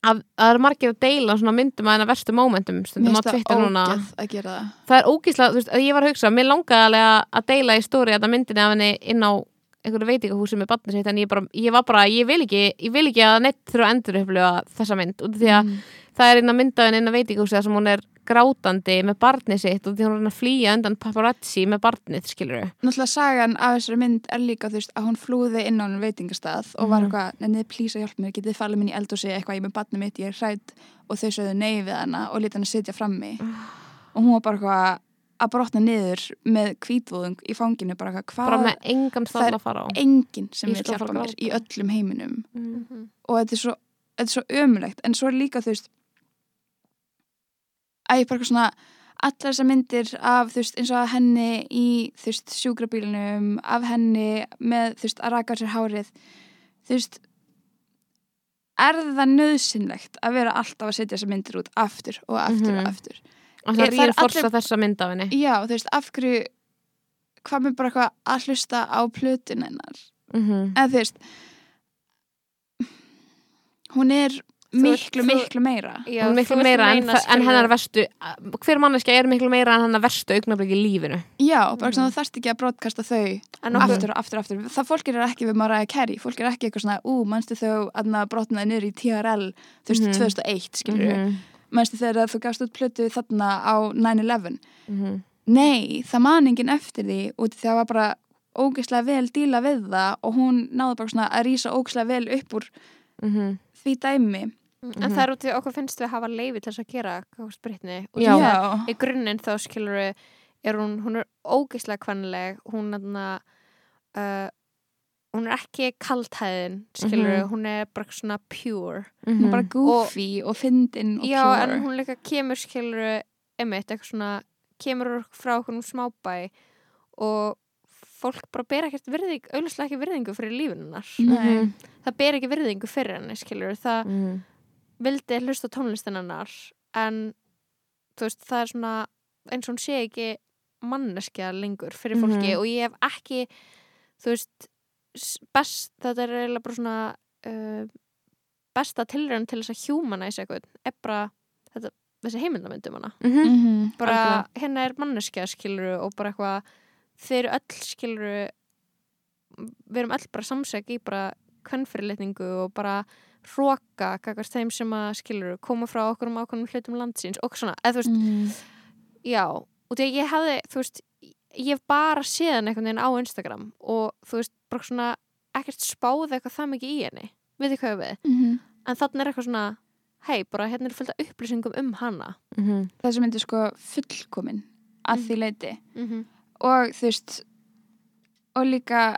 að að það er margir að deila svona myndum að hennar verstu mómentum stundum á Twitter núna að það það er ógíslega, þú veist, að ég var að hugsa mér langaði alveg að deila í stóri að myndinni af henni inn á einhverju veitingahúsi með barnið sitt en ég, bara, ég var bara, ég vil ekki ég vil ekki að neitt þurfa að endur upplifa þessa mynd út af því að Mhm. það er inn á myndaðin inn á veitingahúsi þar sem hún er grátandi með barnið sitt og því hún er að flýja undan paparazzi með barnið, skilur við náttúrulega sagan af þessari mynd er líka þú veist að hún flúði inn á hann veitingastað og var Mhm. eitthvað, neðið plís að hjálpa mér getið falið minn í eldhúsi eitthvað, ég með barnið mitt, ég er hrætt og þau sögðu nei við hana og lítið hann að sitja frammi. Og hún var bara eitthvað að brotna niður með kvítvóðung í fanginu bara eitthvað, hvað það er stað að fara á. enginn sem vil hjálpa mér í öllum heiminum? Mm. Mhm. og þetta er svo, svo ömulegt en svo er líka þú veist að ég bara svona allar þessar myndir af þú veist eins og henni í þú veist sjúkrabílunum af henni með þú veist að raka á sér hárið þú veist er það nöðsynlegt að vera alltaf að setja þessar myndir út aftur og aftur Mhm. og aftur og það rýr forsa allir- þessa mynd af henni. Já þú veist af hverju hvað með bara eitthvað að hlusta á plötun hennar? Mm eða þú veist hún er miklu, miklu meira Já, miklu meira en, en hennar verstu hver manneskja er miklu meira en hennar verstu augnablik í lífinu Já, bara þú þarft ekki að broadcasta þau En okkur, aftur og aftur aftur. Það fólk er ekki við Mariah Carey, fólk er ekki eitthvað svona, ú, mannstu þau að brotnaði niður í TRL, þú veist, Mhm. 2001, skilur við. Mhm, Mannstu þegar þú gafst út plötu þarna á 9-11. mhm. Nei, það man enginn eftir því út því það var bara ógeðslega vel díla við það og hún náði bara svona að rýsa ógeðslega vel upp úr Mhm. því dæmi. En Mhm. það er út í okkur finnst við að hafa leifi til þess að gera spritni og Já. það- í grunninn þá skilur við er hún, hún er ógeðslega kvennileg hún er uh, hún er ekki kalthæðin skilur, Mhm. hún er bara svona pure Hún er bara goofy og, fyndin og já, pure. en hún líka kemur skilur einmitt, eitthvað svona kemur frá okkur smábæ og fólk bara ber ekkert virðing auðvitað ekki virðingu fyrir lífinunar Nei. Mhm. það ber ekki virðingu fyrir henni skilur það Mhm. Vildi hlusta tónlistin hennar en þú veist það er svona eins og hún sé ekki manneskja lengur fyrir fólki Mhm. og ég hef ekki þú veist best, þetta er eiginlega bara svona uh, besta tilraun til þess að humanæsa eitthvað er bara þetta, þessi heimildamöndum hana Mhm. Mhm. bara hérna er manneskja skiluru og bara eitthvað þeir eru öll skiluru við erum öll bara samsæk í bara kvennfyrirlitningu og bara hróka kakast þeim sem að skiluru koma frá okkur um ákveðnum hlutum landsins og svona, eða þú veist, Mhm. já og því að ég hefði, þú veist ég hef bara séð hann einhvern veginn á Instagram og þú veist, bara svona ekkert spáð eitthvað það mikið í henni við þið hvað við, Mhm. en þannig er eitthvað svona hei, bara hérna er fullt af upplýsingum um hana Mhm. Þessi myndi sko fullkomin að því leiti mm -hmm. og þú veist og líka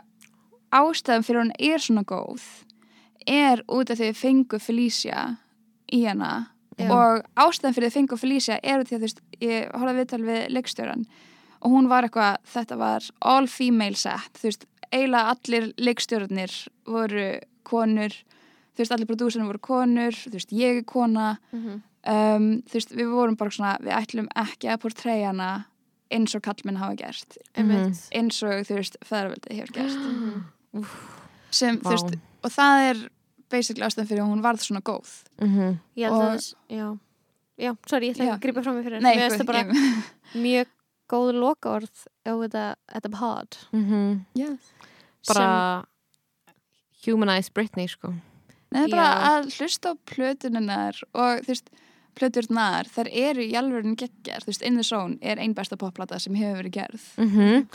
ástæðum fyrir hún er svona góð er út af því að fengu Felicia í hana. Já. og ástæðum fyrir að fengu Felicia er út af því að þú ég horfði viðtal við leikstjóran og hún var eitthvað, þetta var all female set, þú veist, eiginlega allir leikstjórnir voru konur, þú veist, allir prodúsarnir voru konur, þú veist, ég er kona. Mhm. um, þú veist, við vorum bara svona við ætlum ekki að portræja hana eins og kallmenn hafa gert. Einmitt. Eins og þú veist, feðraveldi hefur gert. Mhm. sem, þú veist, og það er basically ástæðan fyrir að hún varð svona góð Mhm. Ég held Og- að þess, já Já, sorry, ég ætla ekki Já. að grípa fram í fyrir Nei, Mér finnst það mjög góð lokaorð á þetta, þetta pod Mhm. yeah. bara humanize Britney sko Nei, það er bara Já. að hlusta á plötuninnar og þú veist, plöturnar þær eru í alvörin geggjar. Þú veist, In the Zone er ein besta popplata sem hefur verið gerð. Mhm.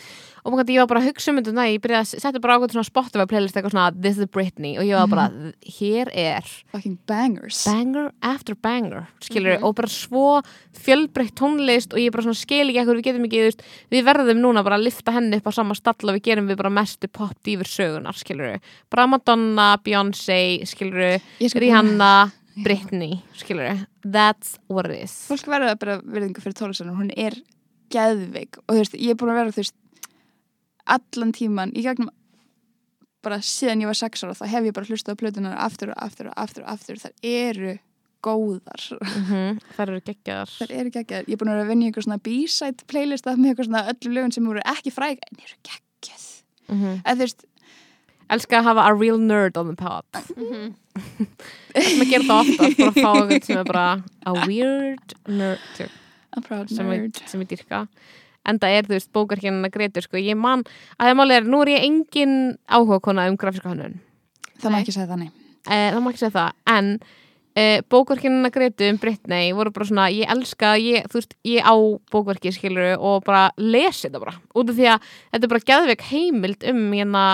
og maður ég var bara að hugsa um þetta næ, ég byrjaði að setja bara ákveð svona Spotify playlist eitthvað svona This is Britney og ég var bara, hér er fucking bangers. Banger after banger skilur Mhm. og bara svo fjölbreytt tónlist og ég bara svona skil ekki ekkur við getum ekki, þú veist, við verðum núna bara að lifta henni upp á sama stall og við gerum við bara mestu pop dýfur sögunar, skilur bara Madonna, Beyoncé, skilur Rihanna, Britney skilur, that's what it is. Fólk verður að bera virðingu fyrir tónlistarinn hún er geðvig og þú veist, ég er búin að vera þú veist, allan tíman í gegnum bara síðan ég var sex ára þá hef ég bara hlustað á plötunar aftur og aftur og aftur og aftur. Þar eru góðar. Mm það eru geggjar þar eru geggjar, ég er búin að vera að vinna í eitthvað svona b-side playlista með eitthvað svona öllum lögum sem voru ekki fræg en eru geggjöð mm eða þú veist, elska að hafa a real nerd on the pod. Mhm. maður gerir það ofta, bara að fá eitthvað sem er bara a weird nerd I'm proud sem nerd. sem ég dyrka en það er, þú veist, bókarkynna Gretur sko, ég man, að það máli er, nú er ég engin áhuga kona um grafíska hönnun. Það má Nei. ekki segja þannig. Eh, það má ekki segja það, en eh, bókverkina Gretu um Britney voru bara svona, ég elska, ég, þú veist ég á bókverki, skilur og bara lesi þetta bara, út af því að þetta er bara geðveik heimild um hérna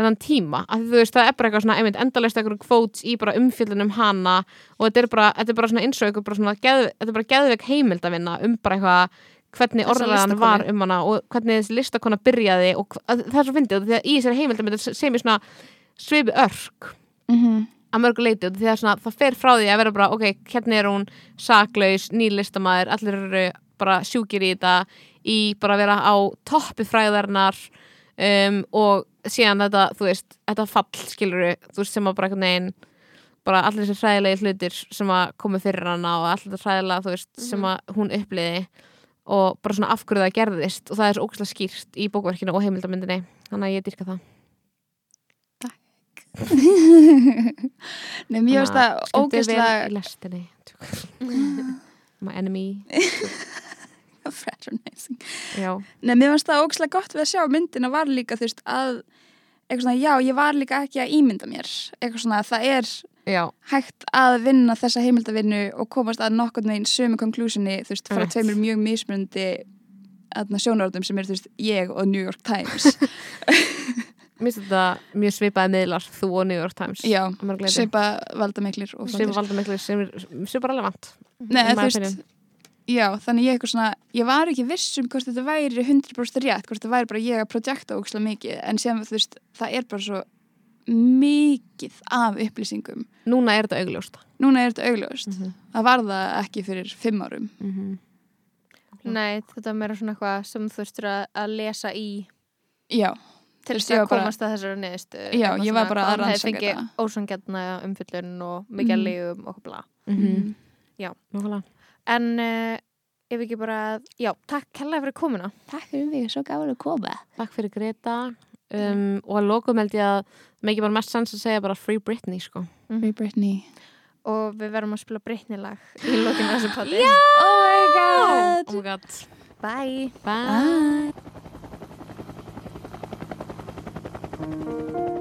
þennan tíma, að þú veist, það er bara eitthvað svona einmitt endalist eitthvað kvóts í bara umfjöldun um hana og þetta er bara, þetta er bara svona eins og eitthvað bara svona, geð, þetta er bara geðveik heimild að vinna um bara eitthvað hvernig listakonu. var um hana og hvernig þessi listakona byrjaði og það er svo fyndið, því að í þessari heimild sem ég svona svipi örk mm -hmm. að mörgu leiti af því að svona, það fer frá því að vera bara ok, hérna er hún saklaus, nýlistamæður, allir eru bara sjúkir í þetta í bara að vera á toppi fræðarnar um, og síðan þetta, þú veist, þetta fall skilur þú veist, sem að bara veginn bara allir þessi hræðilegi hlutir sem að komi fyrir hana og allir þetta hræðilega þú veist, sem að hún uppliði og bara svona af hverju það gerðist. Og það er svo ógæslega skýrt í bókverkinu og heimildamyndinni þannig að ég dyrka það. Nei, mér finnst það lestinni my enemy fraternizing Nei, mér finnst það ógeðslega gott við að sjá myndina var líka, þú veist, að eitthvað svona, já, ég var líka ekki að ímynda mér eitthvað svona, það er já, hægt að vinna þessa heimildavinnu og komast að nokkurn veginn sömu konklúsinni, þú veist, frá Rétt. tveimur mjög mismunandi sjónaröldum sem er, þú veist, ég og New York Times mér finnst þetta mjög svipaði miðlar þú og New York Times Já, svipa valdamiklir svipa flottir. valda miklu sem er svipa relevant Nei, þú veist. Já, þannig ég eitthvað svona ég var ekki viss um hvort þetta væri 100% rétt, hvort þetta væri bara ég að projekta ókslega mikið, en sem þú veist það er bara svo mikið af upplýsingum Núna er þetta augljóst núna er þetta augljóst Mhm. það var það ekki fyrir fimm árum Nei, þetta er meira svona eitthvað sem þú þurftur að, að lesa í já, til þess að komast að þessari neðistu Já, ég var bara að rannsaka þetta þetta. Ósangjarna umfyllun og mikið Mhm. að leiðum og bla Mhm. Já. Nákvæmlega. En uh, ef ekki bara, já, takk kærlega fyrir komuna. Takk fyrir mig, svo gáður að koma. Takk fyrir Greta. Um, og að lokum held ég að mikið bara mest sens að segja bara Free Britney sko. Free Britney. Og við verðum að spila breytnilag í lokinu þessu patti oh my god! Oh my god. Bye. Bye. Bye. Notice